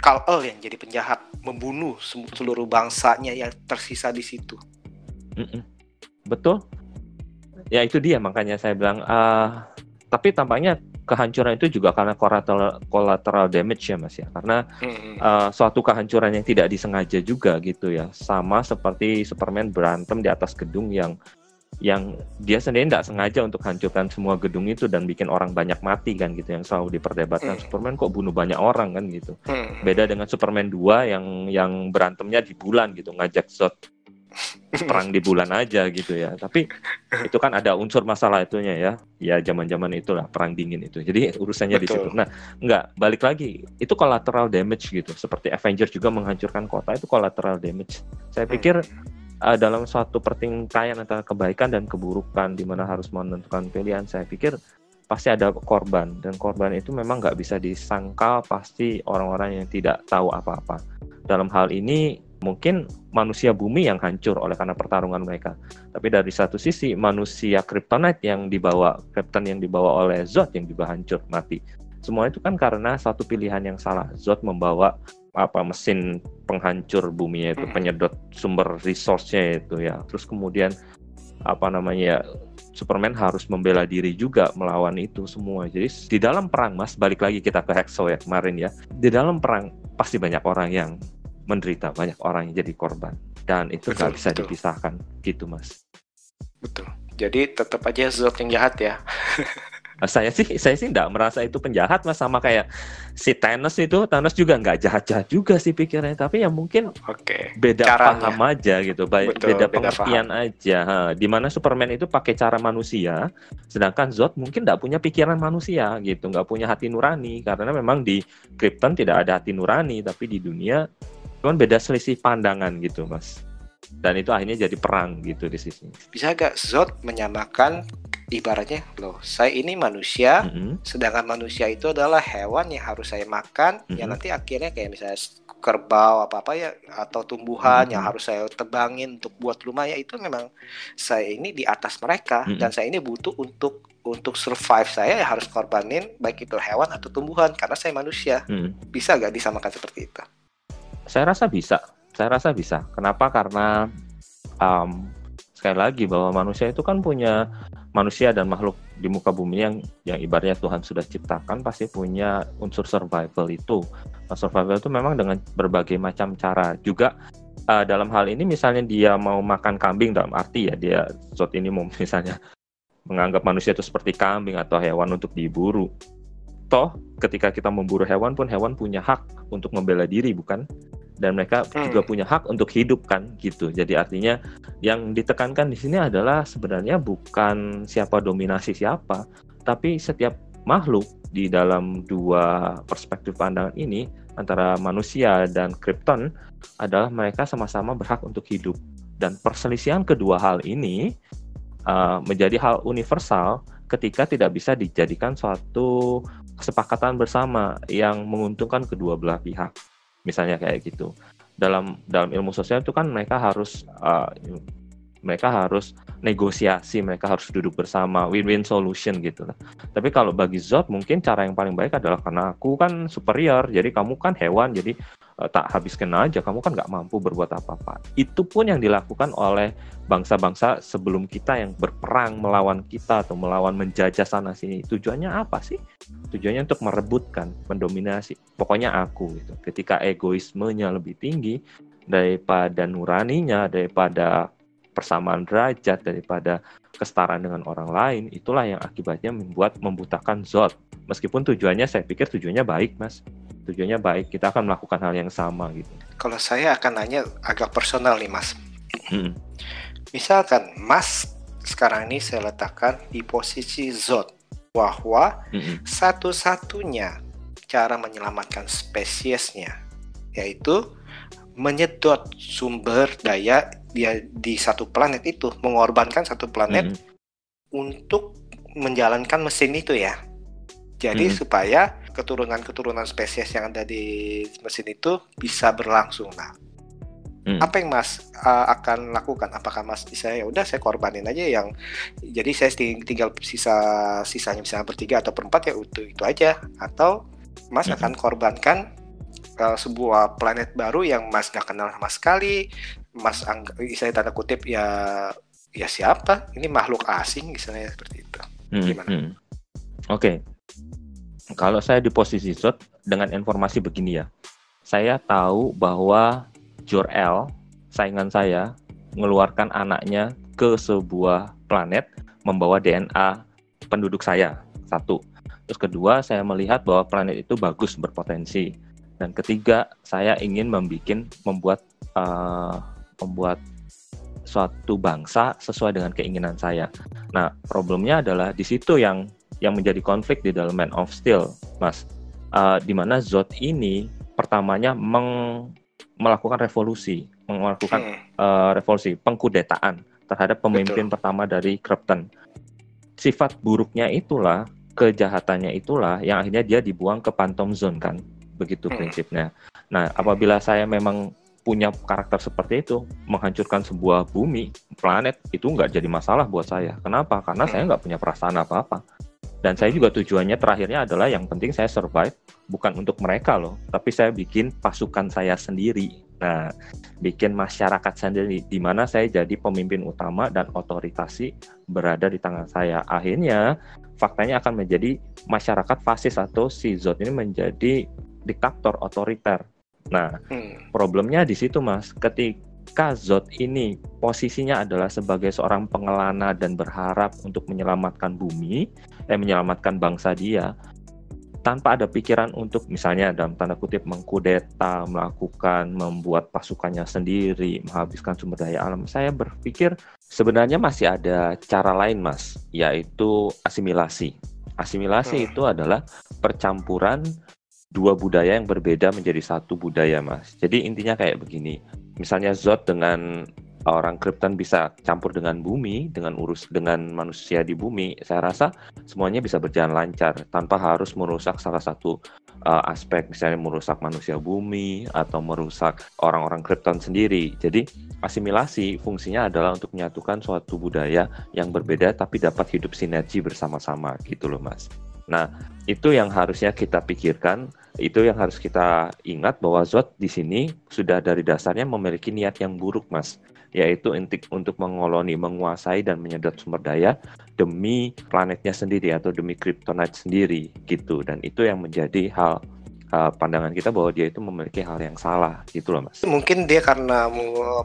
Kal-El yang jadi penjahat membunuh seluruh bangsanya yang tersisa di situ. Mm-mm. Betul. Ya itu dia makanya saya bilang. Uh, tapi tampaknya kehancuran itu juga karena collateral, collateral damage ya mas ya. Karena mm-hmm. uh, suatu kehancuran yang tidak disengaja juga gitu ya. Sama seperti Superman berantem di atas gedung yang yang dia sendiri tidak sengaja untuk hancurkan semua gedung itu dan bikin orang banyak mati kan gitu yang selalu diperdebatkan. Hmm. Superman kok bunuh banyak orang kan gitu. Hmm. beda dengan Superman 2 yang yang berantemnya di bulan gitu ngajak Zod perang di bulan aja gitu ya. Tapi itu kan ada unsur masalah itunya ya. Ya zaman zaman itulah perang dingin itu. Jadi urusannya Betul. di situ. Nah nggak balik lagi. Itu collateral damage gitu. Seperti Avengers juga menghancurkan kota itu collateral damage. Saya pikir hmm uh, dalam suatu pertingkaian antara kebaikan dan keburukan di mana harus menentukan pilihan saya pikir pasti ada korban. Dan korban itu memang nggak bisa disangkal pasti orang-orang yang tidak tahu apa-apa. Dalam hal ini mungkin manusia bumi yang hancur oleh karena pertarungan mereka. Tapi dari satu sisi manusia kryptonite yang dibawa krypton yang dibawa oleh Zod yang juga hancur mati. Semua itu kan karena satu pilihan yang salah. Zod membawa apa mesin penghancur bumi itu penyedot sumber resource-nya itu ya. Terus kemudian apa namanya Superman harus membela diri juga melawan itu semua. Jadi di dalam perang mas balik lagi kita ke Hexo ya kemarin ya. Di dalam perang pasti banyak orang yang menderita banyak orang yang jadi korban. Dan itu nggak bisa betul. dipisahkan gitu mas. Betul. Jadi tetap aja Zod yang jahat ya saya sih saya sih tidak merasa itu penjahat mas sama kayak si Thanos itu Thanos juga nggak jahat-jahat juga sih pikirnya tapi ya mungkin okay. beda Caranya. paham aja gitu Betul, beda, beda pengertian paham. aja ha. di mana Superman itu pakai cara manusia sedangkan Zod mungkin tidak punya pikiran manusia gitu nggak punya hati nurani karena memang di Krypton tidak ada hati nurani tapi di dunia kan beda selisih pandangan gitu mas dan itu akhirnya jadi perang gitu di sini bisa gak Zod menyamakan ibaratnya loh saya ini manusia mm -hmm. sedangkan manusia itu adalah hewan yang harus saya makan mm -hmm. yang nanti akhirnya kayak misalnya kerbau apa apa ya atau tumbuhan mm -hmm. yang harus saya tebangin untuk buat rumah ya itu memang saya ini di atas mereka mm -hmm. dan saya ini butuh untuk untuk survive saya ya harus korbanin baik itu hewan atau tumbuhan karena saya manusia mm -hmm. bisa gak disamakan seperti itu saya rasa bisa saya rasa bisa kenapa karena um, sekali lagi bahwa manusia itu kan punya manusia dan makhluk di muka bumi yang yang ibaratnya Tuhan sudah ciptakan pasti punya unsur survival itu. Nah, survival itu memang dengan berbagai macam cara. Juga uh, dalam hal ini misalnya dia mau makan kambing dalam arti ya dia saat ini mau misalnya menganggap manusia itu seperti kambing atau hewan untuk diburu. Toh ketika kita memburu hewan pun hewan punya hak untuk membela diri bukan? Dan mereka hmm. juga punya hak untuk hidup kan gitu. Jadi artinya yang ditekankan di sini adalah sebenarnya bukan siapa dominasi siapa, tapi setiap makhluk di dalam dua perspektif pandangan ini antara manusia dan Krypton adalah mereka sama-sama berhak untuk hidup. Dan perselisihan kedua hal ini uh, menjadi hal universal ketika tidak bisa dijadikan suatu kesepakatan bersama yang menguntungkan kedua belah pihak misalnya kayak gitu dalam dalam ilmu sosial itu kan mereka harus uh, mereka harus negosiasi, mereka harus duduk bersama, win-win solution gitu. Tapi kalau bagi Zod mungkin cara yang paling baik adalah karena aku kan superior, jadi kamu kan hewan, jadi tak habiskan aja kamu kan nggak mampu berbuat apa-apa. Itu pun yang dilakukan oleh bangsa-bangsa sebelum kita yang berperang melawan kita atau melawan menjajah sana sini. Tujuannya apa sih? Tujuannya untuk merebutkan mendominasi. Pokoknya aku gitu. Ketika egoismenya lebih tinggi daripada nuraninya daripada persamaan derajat daripada kesetaraan dengan orang lain itulah yang akibatnya membuat membutakan zot meskipun tujuannya saya pikir tujuannya baik mas tujuannya baik kita akan melakukan hal yang sama gitu kalau saya akan nanya agak personal nih mas hmm. misalkan mas sekarang ini saya letakkan di posisi zot bahwa hmm. satu-satunya cara menyelamatkan spesiesnya yaitu menyedot sumber daya dia di satu planet itu, mengorbankan satu planet hmm. untuk menjalankan mesin itu ya. Jadi hmm. supaya keturunan-keturunan spesies yang ada di mesin itu bisa berlangsung. Nah, hmm. apa yang Mas uh, akan lakukan? Apakah Mas bisa ya udah saya korbanin aja yang jadi saya tinggal sisa sisanya misalnya bertiga atau berempat ya itu itu aja atau Mas hmm. akan korbankan uh, sebuah planet baru yang Mas gak kenal sama sekali, Mas saya tanda kutip ya ya siapa? Ini makhluk asing misalnya seperti itu. Hmm, Gimana? Hmm. Oke. Okay. Kalau saya di posisi Zod dengan informasi begini ya. Saya tahu bahwa Jor-El, saingan saya, mengeluarkan anaknya ke sebuah planet membawa DNA penduduk saya. Satu. Terus kedua, saya melihat bahwa planet itu bagus berpotensi dan ketiga saya ingin membuat membuat uh, membuat suatu bangsa sesuai dengan keinginan saya. Nah, problemnya adalah di situ yang yang menjadi konflik di dalam Man of Steel, Mas. Uh, di mana Zod ini pertamanya meng, melakukan revolusi, melakukan hmm. uh, revolusi, pengkudetaan terhadap pemimpin Betul. pertama dari Krypton. Sifat buruknya itulah, kejahatannya itulah yang akhirnya dia dibuang ke Phantom Zone kan begitu hmm. prinsipnya. Nah, apabila saya memang punya karakter seperti itu, menghancurkan sebuah bumi, planet, itu nggak jadi masalah buat saya. Kenapa? Karena saya nggak punya perasaan apa-apa. Dan saya juga tujuannya terakhirnya adalah yang penting saya survive, bukan untuk mereka loh, tapi saya bikin pasukan saya sendiri. Nah, bikin masyarakat sendiri, di mana saya jadi pemimpin utama dan otoritasi berada di tangan saya. Akhirnya, faktanya akan menjadi masyarakat fasis atau si Zod ini menjadi diktator otoriter. Nah, hmm. problemnya di situ Mas. Ketika Zod ini posisinya adalah sebagai seorang pengelana dan berharap untuk menyelamatkan bumi, eh menyelamatkan bangsa dia, tanpa ada pikiran untuk misalnya dalam tanda kutip mengkudeta, melakukan, membuat pasukannya sendiri, menghabiskan sumber daya alam. Saya berpikir sebenarnya masih ada cara lain, Mas, yaitu asimilasi. Asimilasi hmm. itu adalah percampuran dua budaya yang berbeda menjadi satu budaya, Mas. Jadi intinya kayak begini. Misalnya Zod dengan orang Krypton bisa campur dengan bumi, dengan urus dengan manusia di bumi, saya rasa semuanya bisa berjalan lancar tanpa harus merusak salah satu uh, aspek, misalnya merusak manusia bumi atau merusak orang-orang Krypton sendiri. Jadi asimilasi fungsinya adalah untuk menyatukan suatu budaya yang berbeda tapi dapat hidup sinergi bersama-sama gitu loh, Mas. Nah, itu yang harusnya kita pikirkan, itu yang harus kita ingat bahwa Zod di sini sudah dari dasarnya memiliki niat yang buruk, Mas, yaitu untuk untuk mengoloni, menguasai dan menyedot sumber daya demi planetnya sendiri atau demi Kryptonite sendiri gitu. Dan itu yang menjadi hal uh, pandangan kita bahwa dia itu memiliki hal yang salah gitu loh mas. Mungkin dia karena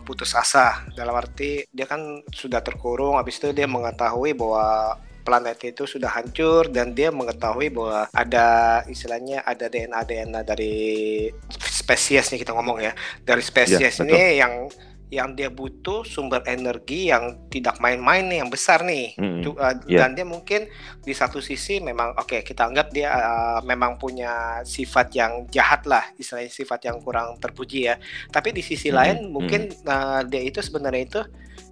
putus asa dalam arti dia kan sudah terkurung, habis itu dia mengetahui bahwa planet itu sudah hancur dan dia mengetahui bahwa ada istilahnya ada DNA DNA dari spesiesnya kita ngomong ya dari spesies ya, ini yang yang dia butuh sumber energi yang tidak main-main nih yang besar nih mm -hmm. uh, yeah. dan dia mungkin di satu sisi memang oke okay, kita anggap dia uh, memang punya sifat yang jahat lah istilahnya sifat yang kurang terpuji ya tapi di sisi mm -hmm. lain mungkin uh, dia itu sebenarnya itu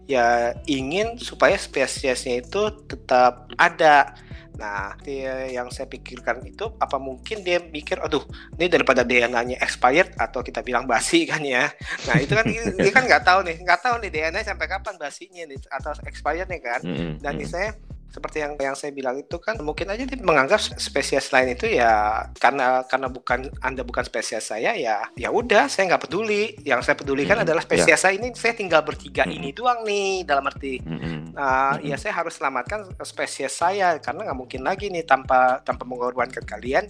ya ingin supaya spesiesnya itu tetap ada. Nah, dia yang saya pikirkan itu apa mungkin dia mikir, aduh, ini daripada DNA-nya expired atau kita bilang basi kan ya. Nah itu kan dia kan nggak tahu nih, nggak tahu nih DNA sampai kapan basinya nih atau expired nih kan. Dan misalnya seperti yang yang saya bilang itu kan mungkin aja dia menganggap spesies lain itu ya karena karena bukan anda bukan spesies saya ya ya udah saya nggak peduli yang saya pedulikan hmm, adalah spesies yeah. saya ini saya tinggal bertiga hmm. ini doang nih dalam arti hmm. uh, hmm. ya saya harus selamatkan spesies saya karena nggak mungkin lagi nih tanpa tanpa mengorbankan kalian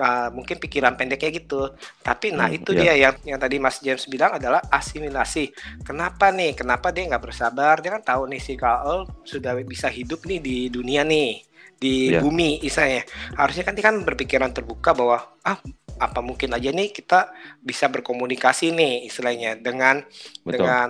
uh, mungkin pikiran pendeknya gitu tapi nah hmm, itu yeah. dia yang yang tadi Mas James bilang adalah asimilasi kenapa nih kenapa dia nggak bersabar dia kan tahu nih si Carl sudah bisa hidup nih di dunia nih di yeah. bumi istilahnya harusnya kan dia kan berpikiran terbuka bahwa ah apa mungkin aja nih kita bisa berkomunikasi nih istilahnya dengan Betul. dengan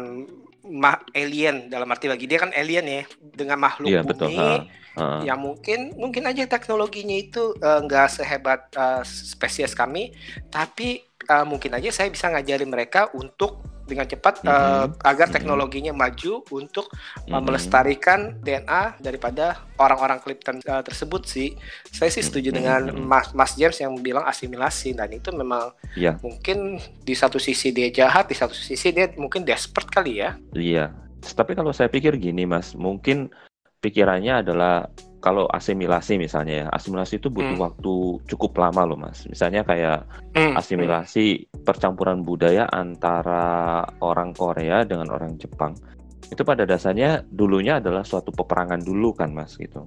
ma alien dalam arti bagi dia kan alien ya dengan makhluk yeah, bumi betul. Ha. Uh. yang mungkin mungkin aja teknologinya itu eh, nggak uh, sehebat uh, spesies kami tapi uh, mungkin aja saya bisa ngajarin mereka untuk dengan cepat mm -hmm. uh, agar teknologinya mm -hmm. maju untuk mm -hmm. melestarikan DNA daripada orang-orang Clifton uh, tersebut sih. Saya sih setuju mm -hmm. dengan Mas, Mas James yang bilang asimilasi dan itu memang yeah. mungkin di satu sisi dia jahat, di satu sisi dia mungkin desperate kali ya. Iya. Tapi kalau saya pikir gini Mas, mungkin pikirannya adalah kalau asimilasi misalnya ya, asimilasi itu butuh hmm. waktu cukup lama loh mas. Misalnya kayak hmm. asimilasi percampuran budaya antara orang Korea dengan orang Jepang. Itu pada dasarnya dulunya adalah suatu peperangan dulu kan mas gitu.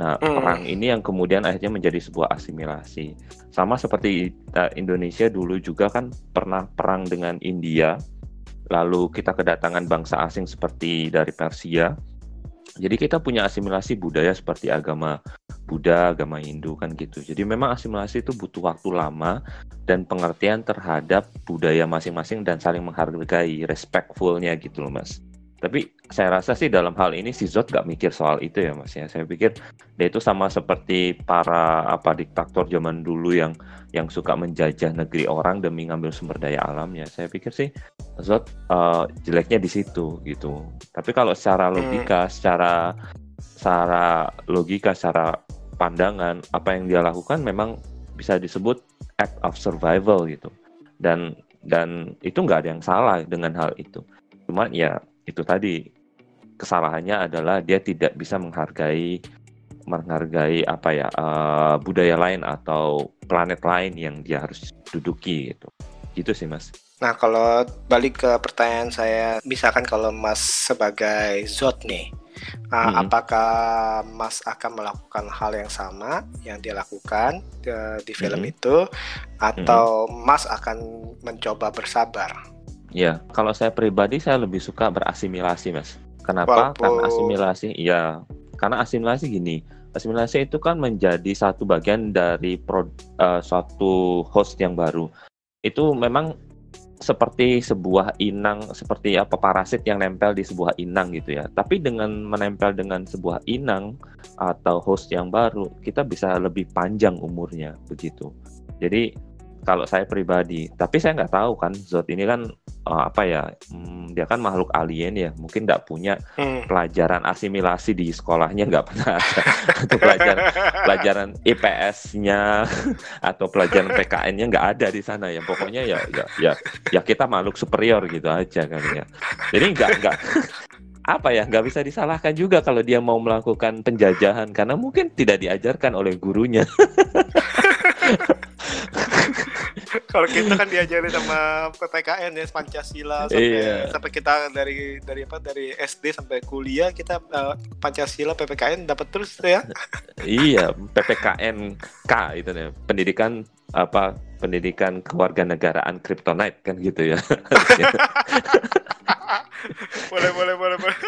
Nah hmm. perang ini yang kemudian akhirnya menjadi sebuah asimilasi. Sama seperti Indonesia dulu juga kan pernah perang dengan India. Lalu kita kedatangan bangsa asing seperti dari Persia jadi kita punya asimilasi budaya seperti agama Buddha, agama Hindu kan gitu. Jadi memang asimilasi itu butuh waktu lama dan pengertian terhadap budaya masing-masing dan saling menghargai, respectfulnya gitu loh mas. Tapi saya rasa sih dalam hal ini si Zod gak mikir soal itu ya mas ya. Saya pikir dia itu sama seperti para apa diktator zaman dulu yang yang suka menjajah negeri orang demi ngambil sumber daya alamnya. Saya pikir sih Zod uh, jeleknya di situ gitu. Tapi kalau secara hmm. logika, hmm. secara secara logika, secara pandangan apa yang dia lakukan memang bisa disebut act of survival gitu. Dan dan itu nggak ada yang salah dengan hal itu. Cuman ya itu tadi kesalahannya adalah dia tidak bisa menghargai menghargai apa ya uh, budaya lain atau planet lain yang dia harus duduki gitu gitu sih mas nah kalau balik ke pertanyaan saya misalkan kalau mas sebagai Zod nih uh, hmm. apakah mas akan melakukan hal yang sama yang dia lakukan uh, di film hmm. itu atau hmm. mas akan mencoba bersabar Ya, kalau saya pribadi saya lebih suka berasimilasi, Mas. Kenapa? Karena asimilasi, iya. Karena asimilasi gini, asimilasi itu kan menjadi satu bagian dari pro, uh, suatu host yang baru. Itu memang seperti sebuah inang, seperti apa parasit yang nempel di sebuah inang gitu ya. Tapi dengan menempel dengan sebuah inang atau host yang baru, kita bisa lebih panjang umurnya begitu. Jadi kalau saya pribadi, tapi saya nggak tahu kan Zod ini kan uh, apa ya hmm, dia kan makhluk alien ya mungkin nggak punya hmm. pelajaran asimilasi di sekolahnya nggak pernah ada. Atau pelajaran pelajaran IPS-nya atau pelajaran PKN-nya nggak ada di sana ya. Pokoknya ya ya ya, ya kita makhluk superior gitu aja kali ya. Jadi nggak nggak apa ya nggak bisa disalahkan juga kalau dia mau melakukan penjajahan karena mungkin tidak diajarkan oleh gurunya kalau kita kan diajarin sama PPKN ya Pancasila sampai iya. sampai kita dari dari apa dari SD sampai kuliah kita uh, Pancasila PPKN dapat terus ya. iya, PPKN K itu ya. Pendidikan apa pendidikan kewarganegaraan kryptonite kan gitu ya. boleh boleh boleh boleh.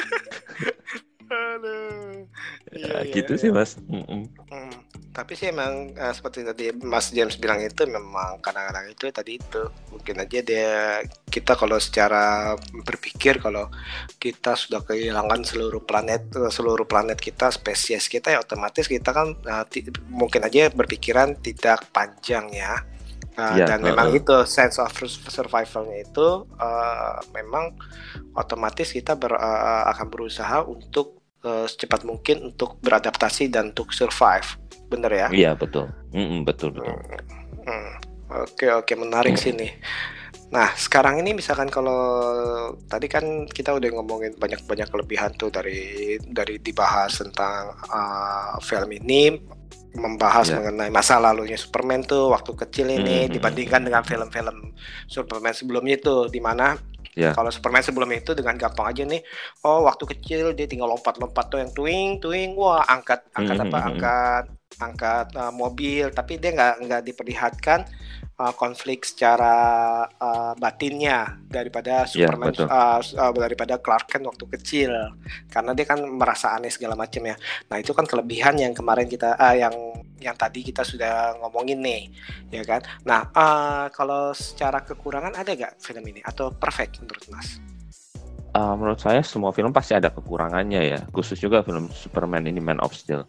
Aduh. Ya, iya, gitu iya. sih mas. Mm -mm. Hmm. Tapi sih emang uh, seperti tadi Mas James bilang itu memang kadang-kadang itu tadi itu mungkin aja dia kita kalau secara berpikir kalau kita sudah kehilangan seluruh planet eh, seluruh planet kita spesies kita ya otomatis kita kan uh, mungkin aja berpikiran tidak panjang ya. Uh, ya, dan uh, memang itu sense of survivalnya itu uh, memang otomatis kita ber, uh, akan berusaha untuk uh, secepat mungkin untuk beradaptasi dan untuk survive, bener ya? Iya betul, mm -mm, betul betul. Hmm. Oke oke menarik mm. sih nih. Nah, sekarang ini misalkan kalau tadi kan kita udah ngomongin banyak-banyak kelebihan tuh dari dari dibahas tentang uh, film ini membahas yeah. mengenai masa lalunya Superman tuh waktu kecil ini mm-hmm. dibandingkan dengan film-film Superman sebelumnya itu di mana yeah. kalau Superman sebelumnya itu dengan gampang aja nih oh waktu kecil dia tinggal lompat-lompat tuh yang twing twing wah angkat angkat mm-hmm. apa angkat angkat uh, mobil tapi dia nggak nggak diperlihatkan uh, konflik secara uh, batinnya daripada iya, Superman yeah, uh, uh, daripada Clark Kent waktu kecil karena dia kan merasa aneh segala macam ya. Nah itu kan kelebihan yang kemarin kita uh, yang yang tadi kita sudah ngomongin nih ya kan. Nah uh, kalau secara kekurangan ada gak film ini atau perfect menurut Mas? Uh, menurut saya semua film pasti ada kekurangannya ya, khusus juga film Superman ini Man of Steel.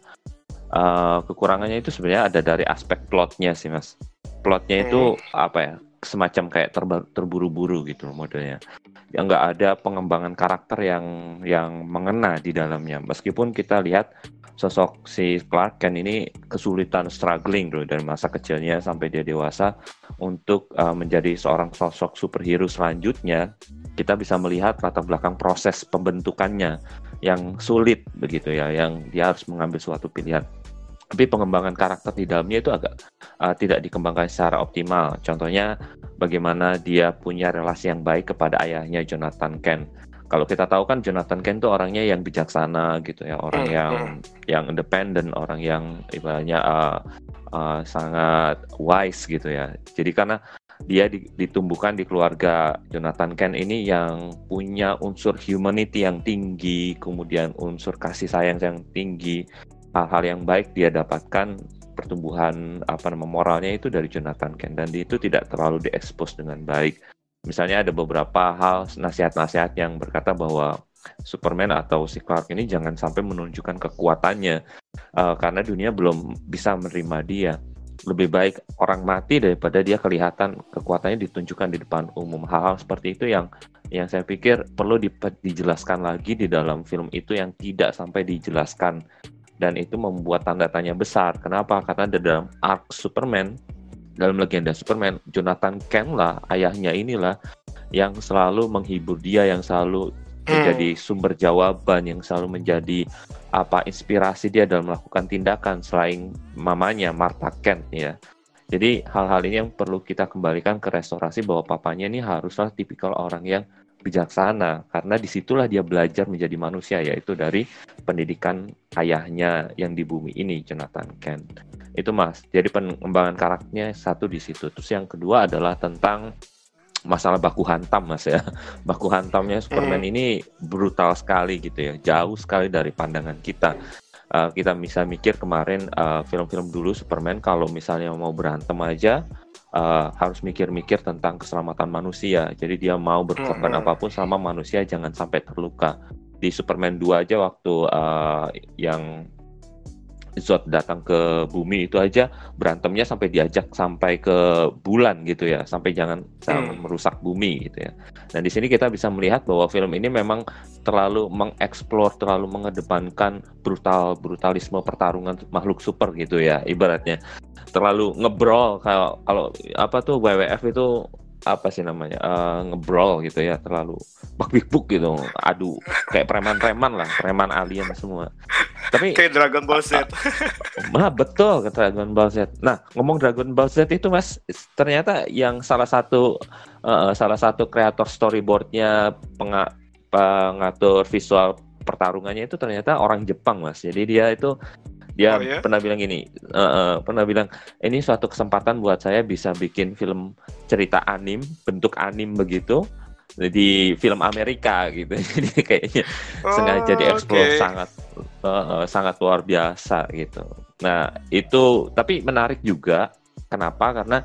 Uh, kekurangannya itu sebenarnya ada dari aspek plotnya sih mas. Plotnya itu hmm. apa ya? Semacam kayak terburu-buru gitu modelnya. Yang nggak ada pengembangan karakter yang yang mengena di dalamnya. Meskipun kita lihat sosok si Clark Kent ini kesulitan struggling bro dari masa kecilnya sampai dia dewasa untuk uh, menjadi seorang sosok superhero selanjutnya kita bisa melihat latar belakang proses pembentukannya yang sulit begitu ya yang dia harus mengambil suatu pilihan tapi pengembangan karakter di dalamnya itu agak uh, tidak dikembangkan secara optimal. Contohnya bagaimana dia punya relasi yang baik kepada ayahnya Jonathan Kent. Kalau kita tahu kan Jonathan Kent itu orangnya yang bijaksana gitu ya, orang hmm, yang hmm. yang independen, orang yang ibaratnya uh, uh, sangat wise gitu ya. Jadi karena dia ditumbuhkan di keluarga Jonathan Kent ini yang punya unsur humanity yang tinggi, kemudian unsur kasih sayang yang tinggi, hal-hal yang baik dia dapatkan pertumbuhan apa namanya moralnya itu dari Jonathan Kent dan itu tidak terlalu diekspos dengan baik. Misalnya ada beberapa hal nasihat-nasihat yang berkata bahwa Superman atau si Clark ini jangan sampai menunjukkan kekuatannya uh, karena dunia belum bisa menerima dia. Lebih baik orang mati daripada dia kelihatan kekuatannya ditunjukkan di depan umum. Hal-hal seperti itu yang yang saya pikir perlu di, dijelaskan lagi di dalam film itu yang tidak sampai dijelaskan dan itu membuat tanda tanya besar. Kenapa? Karena di dalam arc Superman, dalam legenda Superman, Jonathan Kent lah, ayahnya inilah yang selalu menghibur dia, yang selalu hmm. menjadi sumber jawaban, yang selalu menjadi apa inspirasi dia dalam melakukan tindakan selain mamanya Martha Kent ya. Jadi hal-hal ini yang perlu kita kembalikan ke restorasi bahwa papanya ini haruslah tipikal orang yang bijaksana karena di situlah dia belajar menjadi manusia yaitu dari pendidikan ayahnya yang di bumi ini Jonathan Kent. Itu mas. Jadi pengembangan karakternya satu di situ. Terus yang kedua adalah tentang masalah baku hantam mas ya. Baku hantamnya Superman hmm. ini brutal sekali gitu ya. Jauh sekali dari pandangan kita. Uh, kita bisa mikir kemarin uh, film-film dulu Superman kalau misalnya mau berantem aja uh, harus mikir-mikir tentang keselamatan manusia. Jadi dia mau berkorban hmm. apa pun sama manusia jangan sampai terluka. Di Superman 2 aja waktu uh, yang Zod datang ke bumi itu aja berantemnya sampai diajak sampai ke bulan gitu ya, sampai jangan hmm. merusak bumi gitu ya. Dan di sini kita bisa melihat bahwa film ini memang terlalu mengeksplor, terlalu mengedepankan brutal brutalisme pertarungan makhluk super gitu ya, ibaratnya terlalu ngebrol kalau kalau apa tuh WWF itu apa sih namanya uh, ngebrol gitu ya terlalu bak buk gitu aduh kayak preman-preman lah preman alien semua. Tapi kayak Dragon Ball Z. Nah betul ke Dragon Ball Z. Nah ngomong Dragon Ball Z itu mas ternyata yang salah satu uh, salah satu kreator storyboardnya pengatur visual pertarungannya itu ternyata orang Jepang mas. Jadi dia itu dia oh, ya? pernah bilang gini, uh, uh, pernah bilang ini suatu kesempatan buat saya bisa bikin film cerita anim, bentuk anim begitu di film Amerika gitu. Jadi kayaknya oh, sengaja dieksplor okay. sangat uh, uh, sangat luar biasa gitu. Nah itu tapi menarik juga. Kenapa? Karena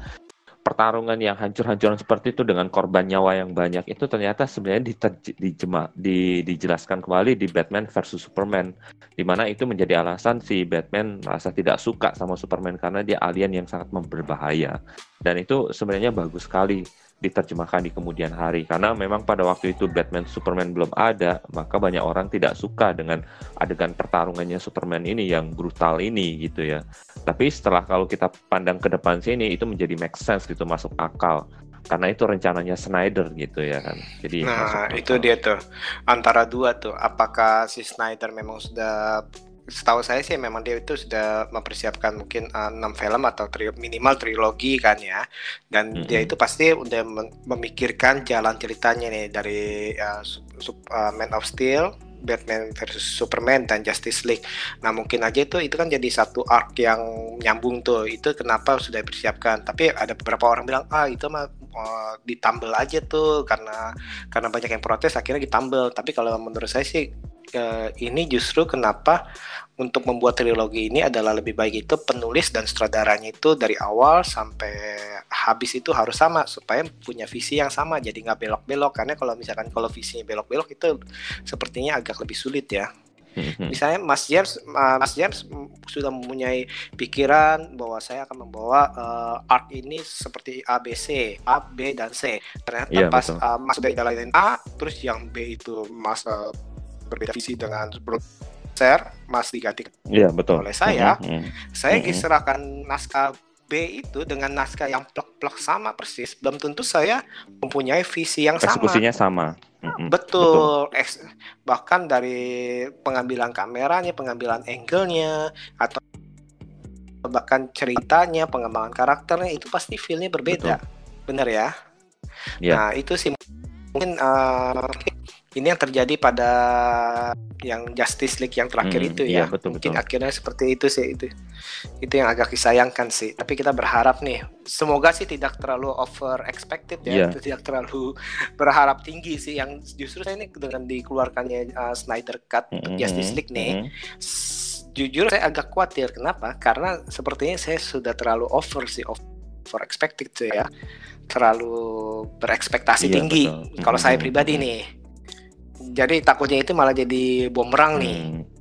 pertarungan yang hancur-hancuran seperti itu dengan korban nyawa yang banyak itu ternyata sebenarnya dijema, di, dijelaskan kembali di Batman versus Superman di mana itu menjadi alasan si Batman merasa tidak suka sama Superman karena dia alien yang sangat berbahaya dan itu sebenarnya bagus sekali diterjemahkan di kemudian hari karena memang pada waktu itu Batman Superman belum ada maka banyak orang tidak suka dengan adegan pertarungannya Superman ini yang brutal ini gitu ya tapi setelah kalau kita pandang ke depan sini itu menjadi make sense gitu masuk akal karena itu rencananya Snyder gitu ya kan. Jadi Nah, itu dia tuh antara dua tuh. Apakah si Snyder memang sudah setahu saya sih memang dia itu sudah mempersiapkan mungkin uh, enam film atau tri minimal trilogi kan ya dan mm -hmm. dia itu pasti udah memikirkan jalan ceritanya nih dari uh, sub, uh, Man of Steel Batman versus Superman dan Justice League. Nah mungkin aja itu itu kan jadi satu arc yang nyambung tuh. Itu kenapa sudah dipersiapkan. Tapi ada beberapa orang bilang ah itu mah uh, ditambel aja tuh karena karena banyak yang protes akhirnya ditambel. Tapi kalau menurut saya sih uh, ini justru kenapa untuk membuat trilogi ini adalah lebih baik itu penulis dan sutradaranya itu dari awal sampai habis itu harus sama supaya punya visi yang sama jadi nggak belok-belok karena kalau misalkan kalau visinya belok-belok itu sepertinya agak lebih sulit ya. Misalnya Mas James Mas James sudah mempunyai pikiran bahwa saya akan membawa uh, art ini seperti A B C A B dan C ternyata yeah, pas uh, Mas udah jalanin A terus yang B itu Mas uh, berbeda visi dengan share Mas diganti yeah, betul. oleh saya, mm -hmm. saya mm -hmm. serahkan naskah B itu dengan naskah yang plek-plek sama persis, belum tentu saya mempunyai visi yang sama. Eksekusinya sama. Mm-hmm. Betul. Betul. bahkan dari pengambilan kameranya, pengambilan angle-nya, atau bahkan ceritanya, pengembangan karakternya itu pasti feel-nya berbeda. Betul. Bener ya? Yeah. Nah itu sih mungkin uh, ini yang terjadi pada yang Justice League yang terakhir hmm, itu ya. Iya, betul, Mungkin betul. akhirnya seperti itu sih itu. Itu yang agak disayangkan sih. Tapi kita berharap nih, semoga sih tidak terlalu over expected ya, yeah. tidak terlalu berharap tinggi sih. Yang justru saya ini dengan dikeluarkannya uh, Snyder Cut mm -hmm, Justice League nih. Mm -hmm. Jujur saya agak khawatir. Kenapa? Karena sepertinya saya sudah terlalu over sih over expected tuh ya. Terlalu berekspektasi yeah, tinggi. Kalau mm -hmm. saya pribadi nih jadi takutnya itu malah jadi bumerang hmm. nih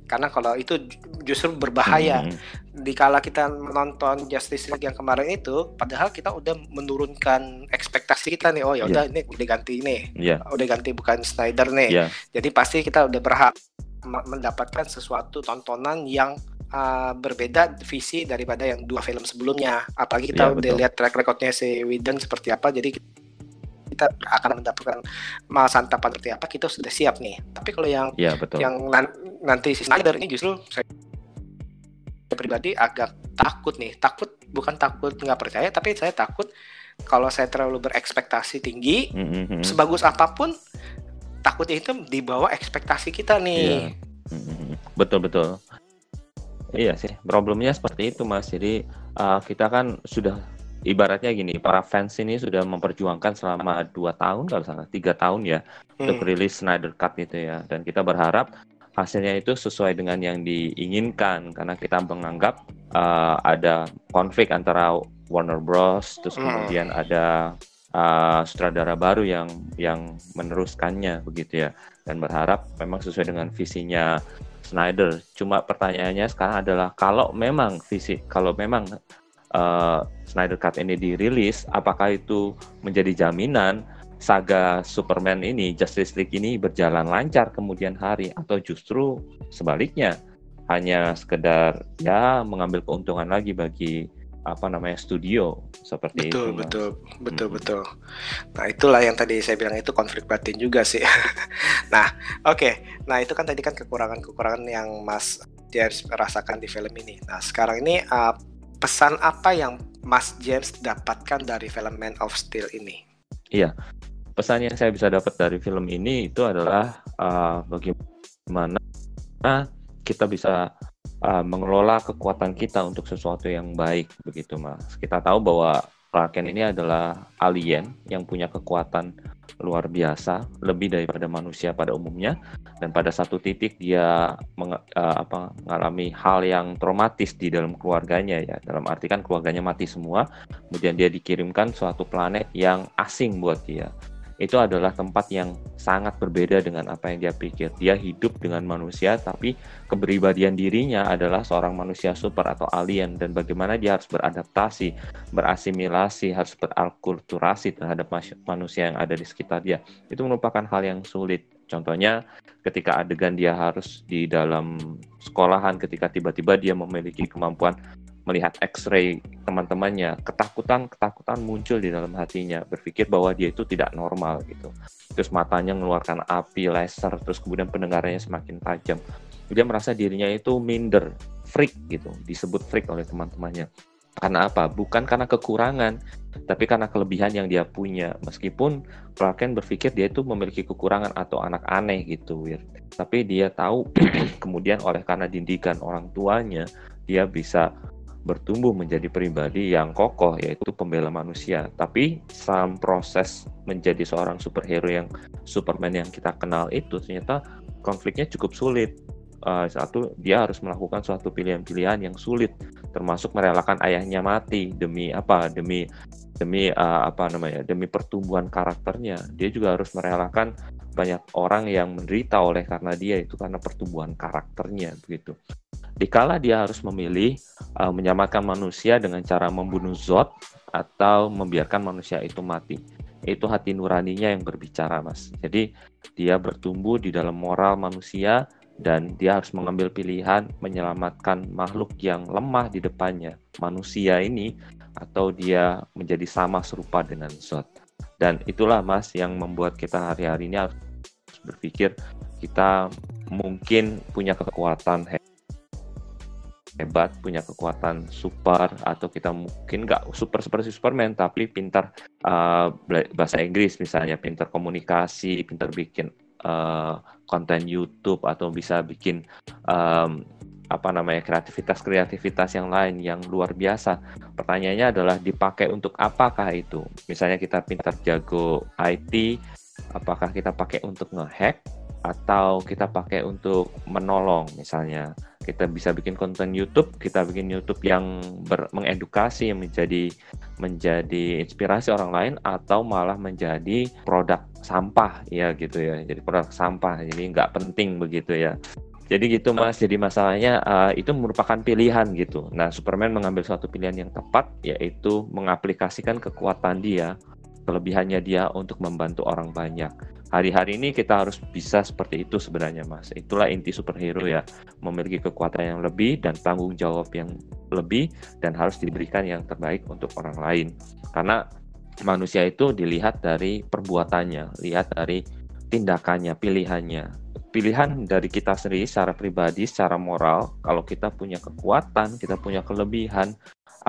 karena kalau itu justru berbahaya hmm. dikala kita menonton Justice League yang kemarin itu padahal kita udah menurunkan ekspektasi kita nih oh ya udah yeah. ini udah ganti ini yeah. udah ganti bukan Snyder nih yeah. jadi pasti kita udah berhak mendapatkan sesuatu tontonan yang uh, berbeda visi daripada yang dua film sebelumnya apalagi kita yeah, udah lihat track recordnya si Whedon seperti apa jadi kita akan mendapatkan santapan seperti apa kita sudah siap nih tapi kalau yang ya, betul. yang nan nanti si Snyder ini justru saya pribadi agak takut nih takut bukan takut nggak percaya tapi saya takut kalau saya terlalu berekspektasi tinggi mm -hmm. sebagus apa pun takutnya itu di bawah ekspektasi kita nih yeah. mm -hmm. betul betul Iya sih, problemnya seperti itu mas. Jadi uh, kita kan sudah ibaratnya gini, para fans ini sudah memperjuangkan selama dua tahun kalau salah tiga tahun ya hmm. untuk rilis Snyder Cut itu ya, dan kita berharap hasilnya itu sesuai dengan yang diinginkan karena kita menganggap uh, ada konflik antara Warner Bros. terus hmm. kemudian ada uh, sutradara baru yang yang meneruskannya begitu ya, dan berharap memang sesuai dengan visinya Snyder. Cuma pertanyaannya sekarang adalah kalau memang visi, kalau memang uh, Snyder Cut ini dirilis, apakah itu menjadi jaminan saga Superman ini, Justice League ini berjalan lancar kemudian hari atau justru sebaliknya hanya sekedar ya mengambil keuntungan lagi bagi apa namanya studio seperti betul, itu. Betul, betul, betul, hmm. betul. Nah itulah yang tadi saya bilang itu konflik batin juga sih. nah, oke, okay. nah itu kan tadi kan kekurangan-kekurangan yang Mas James rasakan di film ini. Nah sekarang ini uh, pesan apa yang Mas James dapatkan dari film Man of Steel ini? Iya, pesan yang saya bisa dapat dari film ini itu adalah uh, bagaimana kita bisa uh, mengelola kekuatan kita untuk sesuatu yang baik begitu mas. Kita tahu bahwa Kent ini adalah alien yang punya kekuatan luar biasa, lebih daripada manusia pada umumnya. Dan pada satu titik dia meng, uh, apa, mengalami hal yang traumatis di dalam keluarganya ya. Dalam arti kan keluarganya mati semua, kemudian dia dikirimkan suatu planet yang asing buat dia itu adalah tempat yang sangat berbeda dengan apa yang dia pikir. Dia hidup dengan manusia, tapi kepribadian dirinya adalah seorang manusia super atau alien, dan bagaimana dia harus beradaptasi, berasimilasi, harus beralkulturasi terhadap manusia yang ada di sekitar dia. Itu merupakan hal yang sulit. Contohnya, ketika adegan dia harus di dalam sekolahan, ketika tiba-tiba dia memiliki kemampuan melihat X-ray teman-temannya, ketakutan-ketakutan muncul di dalam hatinya, berpikir bahwa dia itu tidak normal gitu. Terus matanya mengeluarkan api laser, terus kemudian pendengarannya semakin tajam. Dia merasa dirinya itu minder, freak gitu, disebut freak oleh teman-temannya. Karena apa? Bukan karena kekurangan, tapi karena kelebihan yang dia punya. Meskipun Clark Kent berpikir dia itu memiliki kekurangan atau anak aneh gitu, Weird. Tapi dia tahu kemudian oleh karena didikan orang tuanya, dia bisa bertumbuh menjadi pribadi yang kokoh yaitu pembela manusia. Tapi saat proses menjadi seorang superhero yang Superman yang kita kenal itu ternyata konfliknya cukup sulit. Uh, satu dia harus melakukan suatu pilihan-pilihan yang sulit termasuk merelakan ayahnya mati demi apa demi demi uh, apa namanya demi pertumbuhan karakternya dia juga harus merelakan banyak orang yang menderita oleh karena dia itu karena pertumbuhan karakternya begitu dikala dia harus memilih uh, menyamakan manusia dengan cara membunuh Zod atau membiarkan manusia itu mati. Itu hati nuraninya yang berbicara, Mas. Jadi dia bertumbuh di dalam moral manusia dan dia harus mengambil pilihan menyelamatkan makhluk yang lemah di depannya, manusia ini atau dia menjadi sama serupa dengan Zod. Dan itulah Mas yang membuat kita hari-hari ini harus berpikir kita mungkin punya kekuatan hebat, punya kekuatan super, atau kita mungkin nggak super seperti Superman, tapi pintar uh, bahasa Inggris misalnya, pintar komunikasi, pintar bikin uh, konten YouTube, atau bisa bikin um, apa namanya kreativitas-kreativitas yang lain yang luar biasa. Pertanyaannya adalah dipakai untuk apakah itu? Misalnya kita pintar jago IT, apakah kita pakai untuk ngehack atau kita pakai untuk menolong misalnya kita bisa bikin konten YouTube, kita bikin YouTube yang ber, mengedukasi, yang menjadi menjadi inspirasi orang lain, atau malah menjadi produk sampah ya gitu ya, jadi produk sampah, jadi nggak penting begitu ya. Jadi gitu mas, jadi masalahnya uh, itu merupakan pilihan gitu. Nah Superman mengambil suatu pilihan yang tepat, yaitu mengaplikasikan kekuatan dia, kelebihannya dia untuk membantu orang banyak. Hari-hari ini kita harus bisa seperti itu sebenarnya mas. Itulah inti superhero ya. Memiliki kekuatan yang lebih dan tanggung jawab yang lebih dan harus diberikan yang terbaik untuk orang lain. Karena manusia itu dilihat dari perbuatannya lihat dari tindakannya pilihannya. Pilihan dari kita sendiri secara pribadi secara moral kalau kita punya kekuatan kita punya kelebihan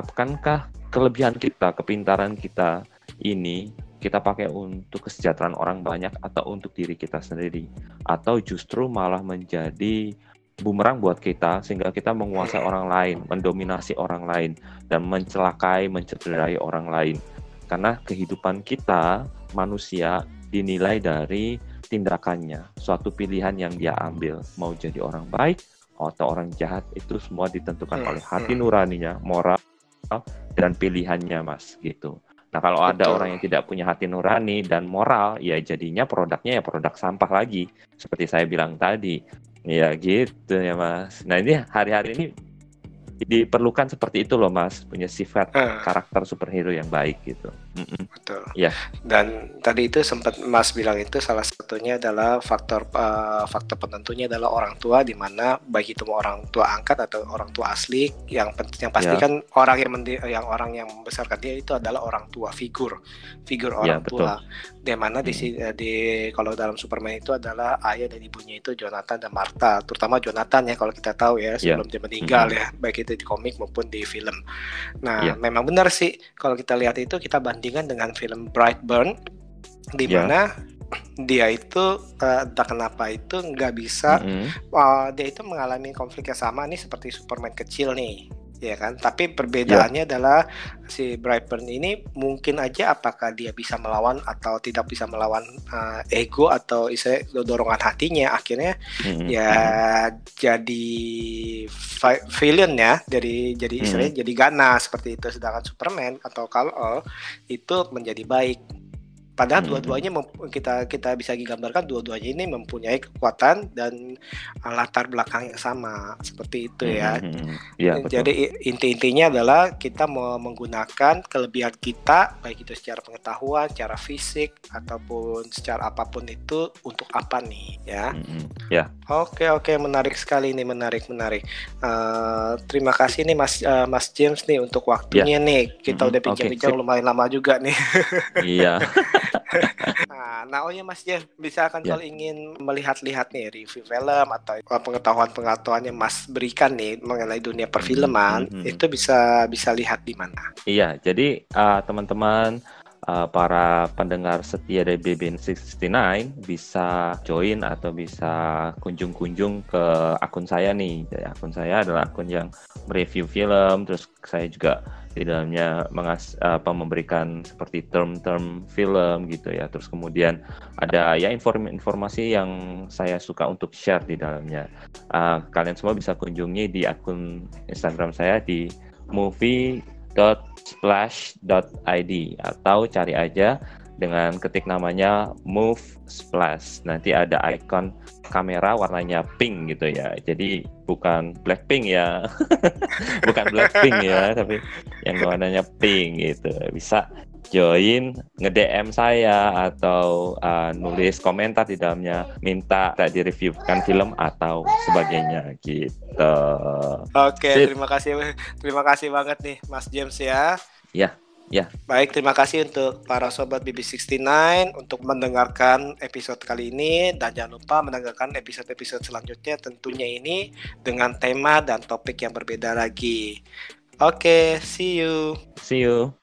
akankah kelebihan kita kepintaran kita ini kita pakai untuk kesejahteraan orang banyak atau untuk diri kita sendiri atau justru malah menjadi bumerang buat kita sehingga kita menguasai orang lain, mendominasi orang lain dan mencelakai, mencederai orang lain. Karena kehidupan kita manusia dinilai dari tindakannya, suatu pilihan yang dia ambil, mau jadi orang baik atau orang jahat itu semua ditentukan hmm, oleh hati hmm. nuraninya, moral dan pilihannya, Mas, gitu. Nah, kalau Betul. ada orang yang tidak punya hati nurani dan moral, ya jadinya produknya ya produk sampah lagi. Seperti saya bilang tadi. Ya gitu ya, Mas. Nah, ini hari-hari ini diperlukan seperti itu loh mas punya sifat uh, karakter superhero yang baik gitu Mm-mm. betul ya dan tadi itu sempat mas bilang itu salah satunya adalah faktor uh, faktor penentunya adalah orang tua di mana baik itu orang tua angkat atau orang tua asli yang penting yang pasti ya. kan orang yang mendi- yang orang yang membesarkan dia itu adalah orang tua figur figur ya, orang ya, tua di mana di, hmm. di kalau dalam Superman itu adalah ayah dan ibunya itu Jonathan dan Martha terutama Jonathan ya kalau kita tahu ya, ya. sebelum ya. dia meninggal hmm. ya baik itu di komik maupun di film nah ya. memang benar sih kalau kita lihat itu kita bandingkan dengan film Brightburn di ya. mana ya dia itu uh, entah kenapa itu nggak bisa mm -hmm. uh, dia itu mengalami konflik yang sama nih seperti Superman kecil nih ya kan tapi perbedaannya yeah. adalah si Brightburn ini mungkin aja apakah dia bisa melawan atau tidak bisa melawan uh, ego atau istilah dorongan hatinya akhirnya mm-hmm. ya jadi villain ya jadi jadi istilahnya mm-hmm. jadi ganas seperti itu sedangkan Superman atau kalau itu menjadi baik Padahal hmm. dua-duanya kita kita bisa digambarkan dua-duanya ini mempunyai kekuatan dan latar belakang yang sama seperti itu ya. Hmm. ya Jadi inti-intinya adalah kita mau menggunakan kelebihan kita baik itu secara pengetahuan, secara fisik ataupun secara apa pun itu untuk apa nih ya. Hmm. Ya. Oke oke menarik sekali nih menarik menarik. Uh, terima kasih nih Mas uh, Mas James nih untuk waktunya ya. nih. Kita hmm. udah bincang-bincang okay. lumayan lama juga nih. iya. nah, nah oh ya Mas Jeff, misalkan yeah. kalau ingin melihat-lihat nih review film atau pengetahuan-pengetahuan yang Mas berikan nih mengenai dunia perfilman, mm -hmm. itu bisa bisa lihat di mana? Iya, jadi uh, teman-teman uh, para pendengar setia dari BBN69 bisa join atau bisa kunjung-kunjung ke akun saya nih. Jadi akun saya adalah akun yang mereview film, terus saya juga di dalamnya mengas apa memberikan seperti term-term film gitu ya. Terus kemudian ada ya informasi yang saya suka untuk share di dalamnya. Uh, kalian semua bisa kunjungi di akun Instagram saya di movie.splash.id atau cari aja dengan ketik namanya Move Splash. Nanti ada icon kamera warnanya pink gitu ya. Jadi bukan Blackpink ya. bukan Blackpink ya, tapi yang warnanya pink gitu. Bisa join nge-DM saya atau uh, nulis komentar di dalamnya minta tak direviewkan film atau sebagainya gitu. Oke, terima kasih terima kasih banget nih Mas James ya. Ya. Ya. Baik, terima kasih untuk para sobat BB69 untuk mendengarkan episode kali ini dan jangan lupa mendengarkan episode-episode selanjutnya tentunya ini dengan tema dan topik yang berbeda lagi. Oke, okay, see you. See you.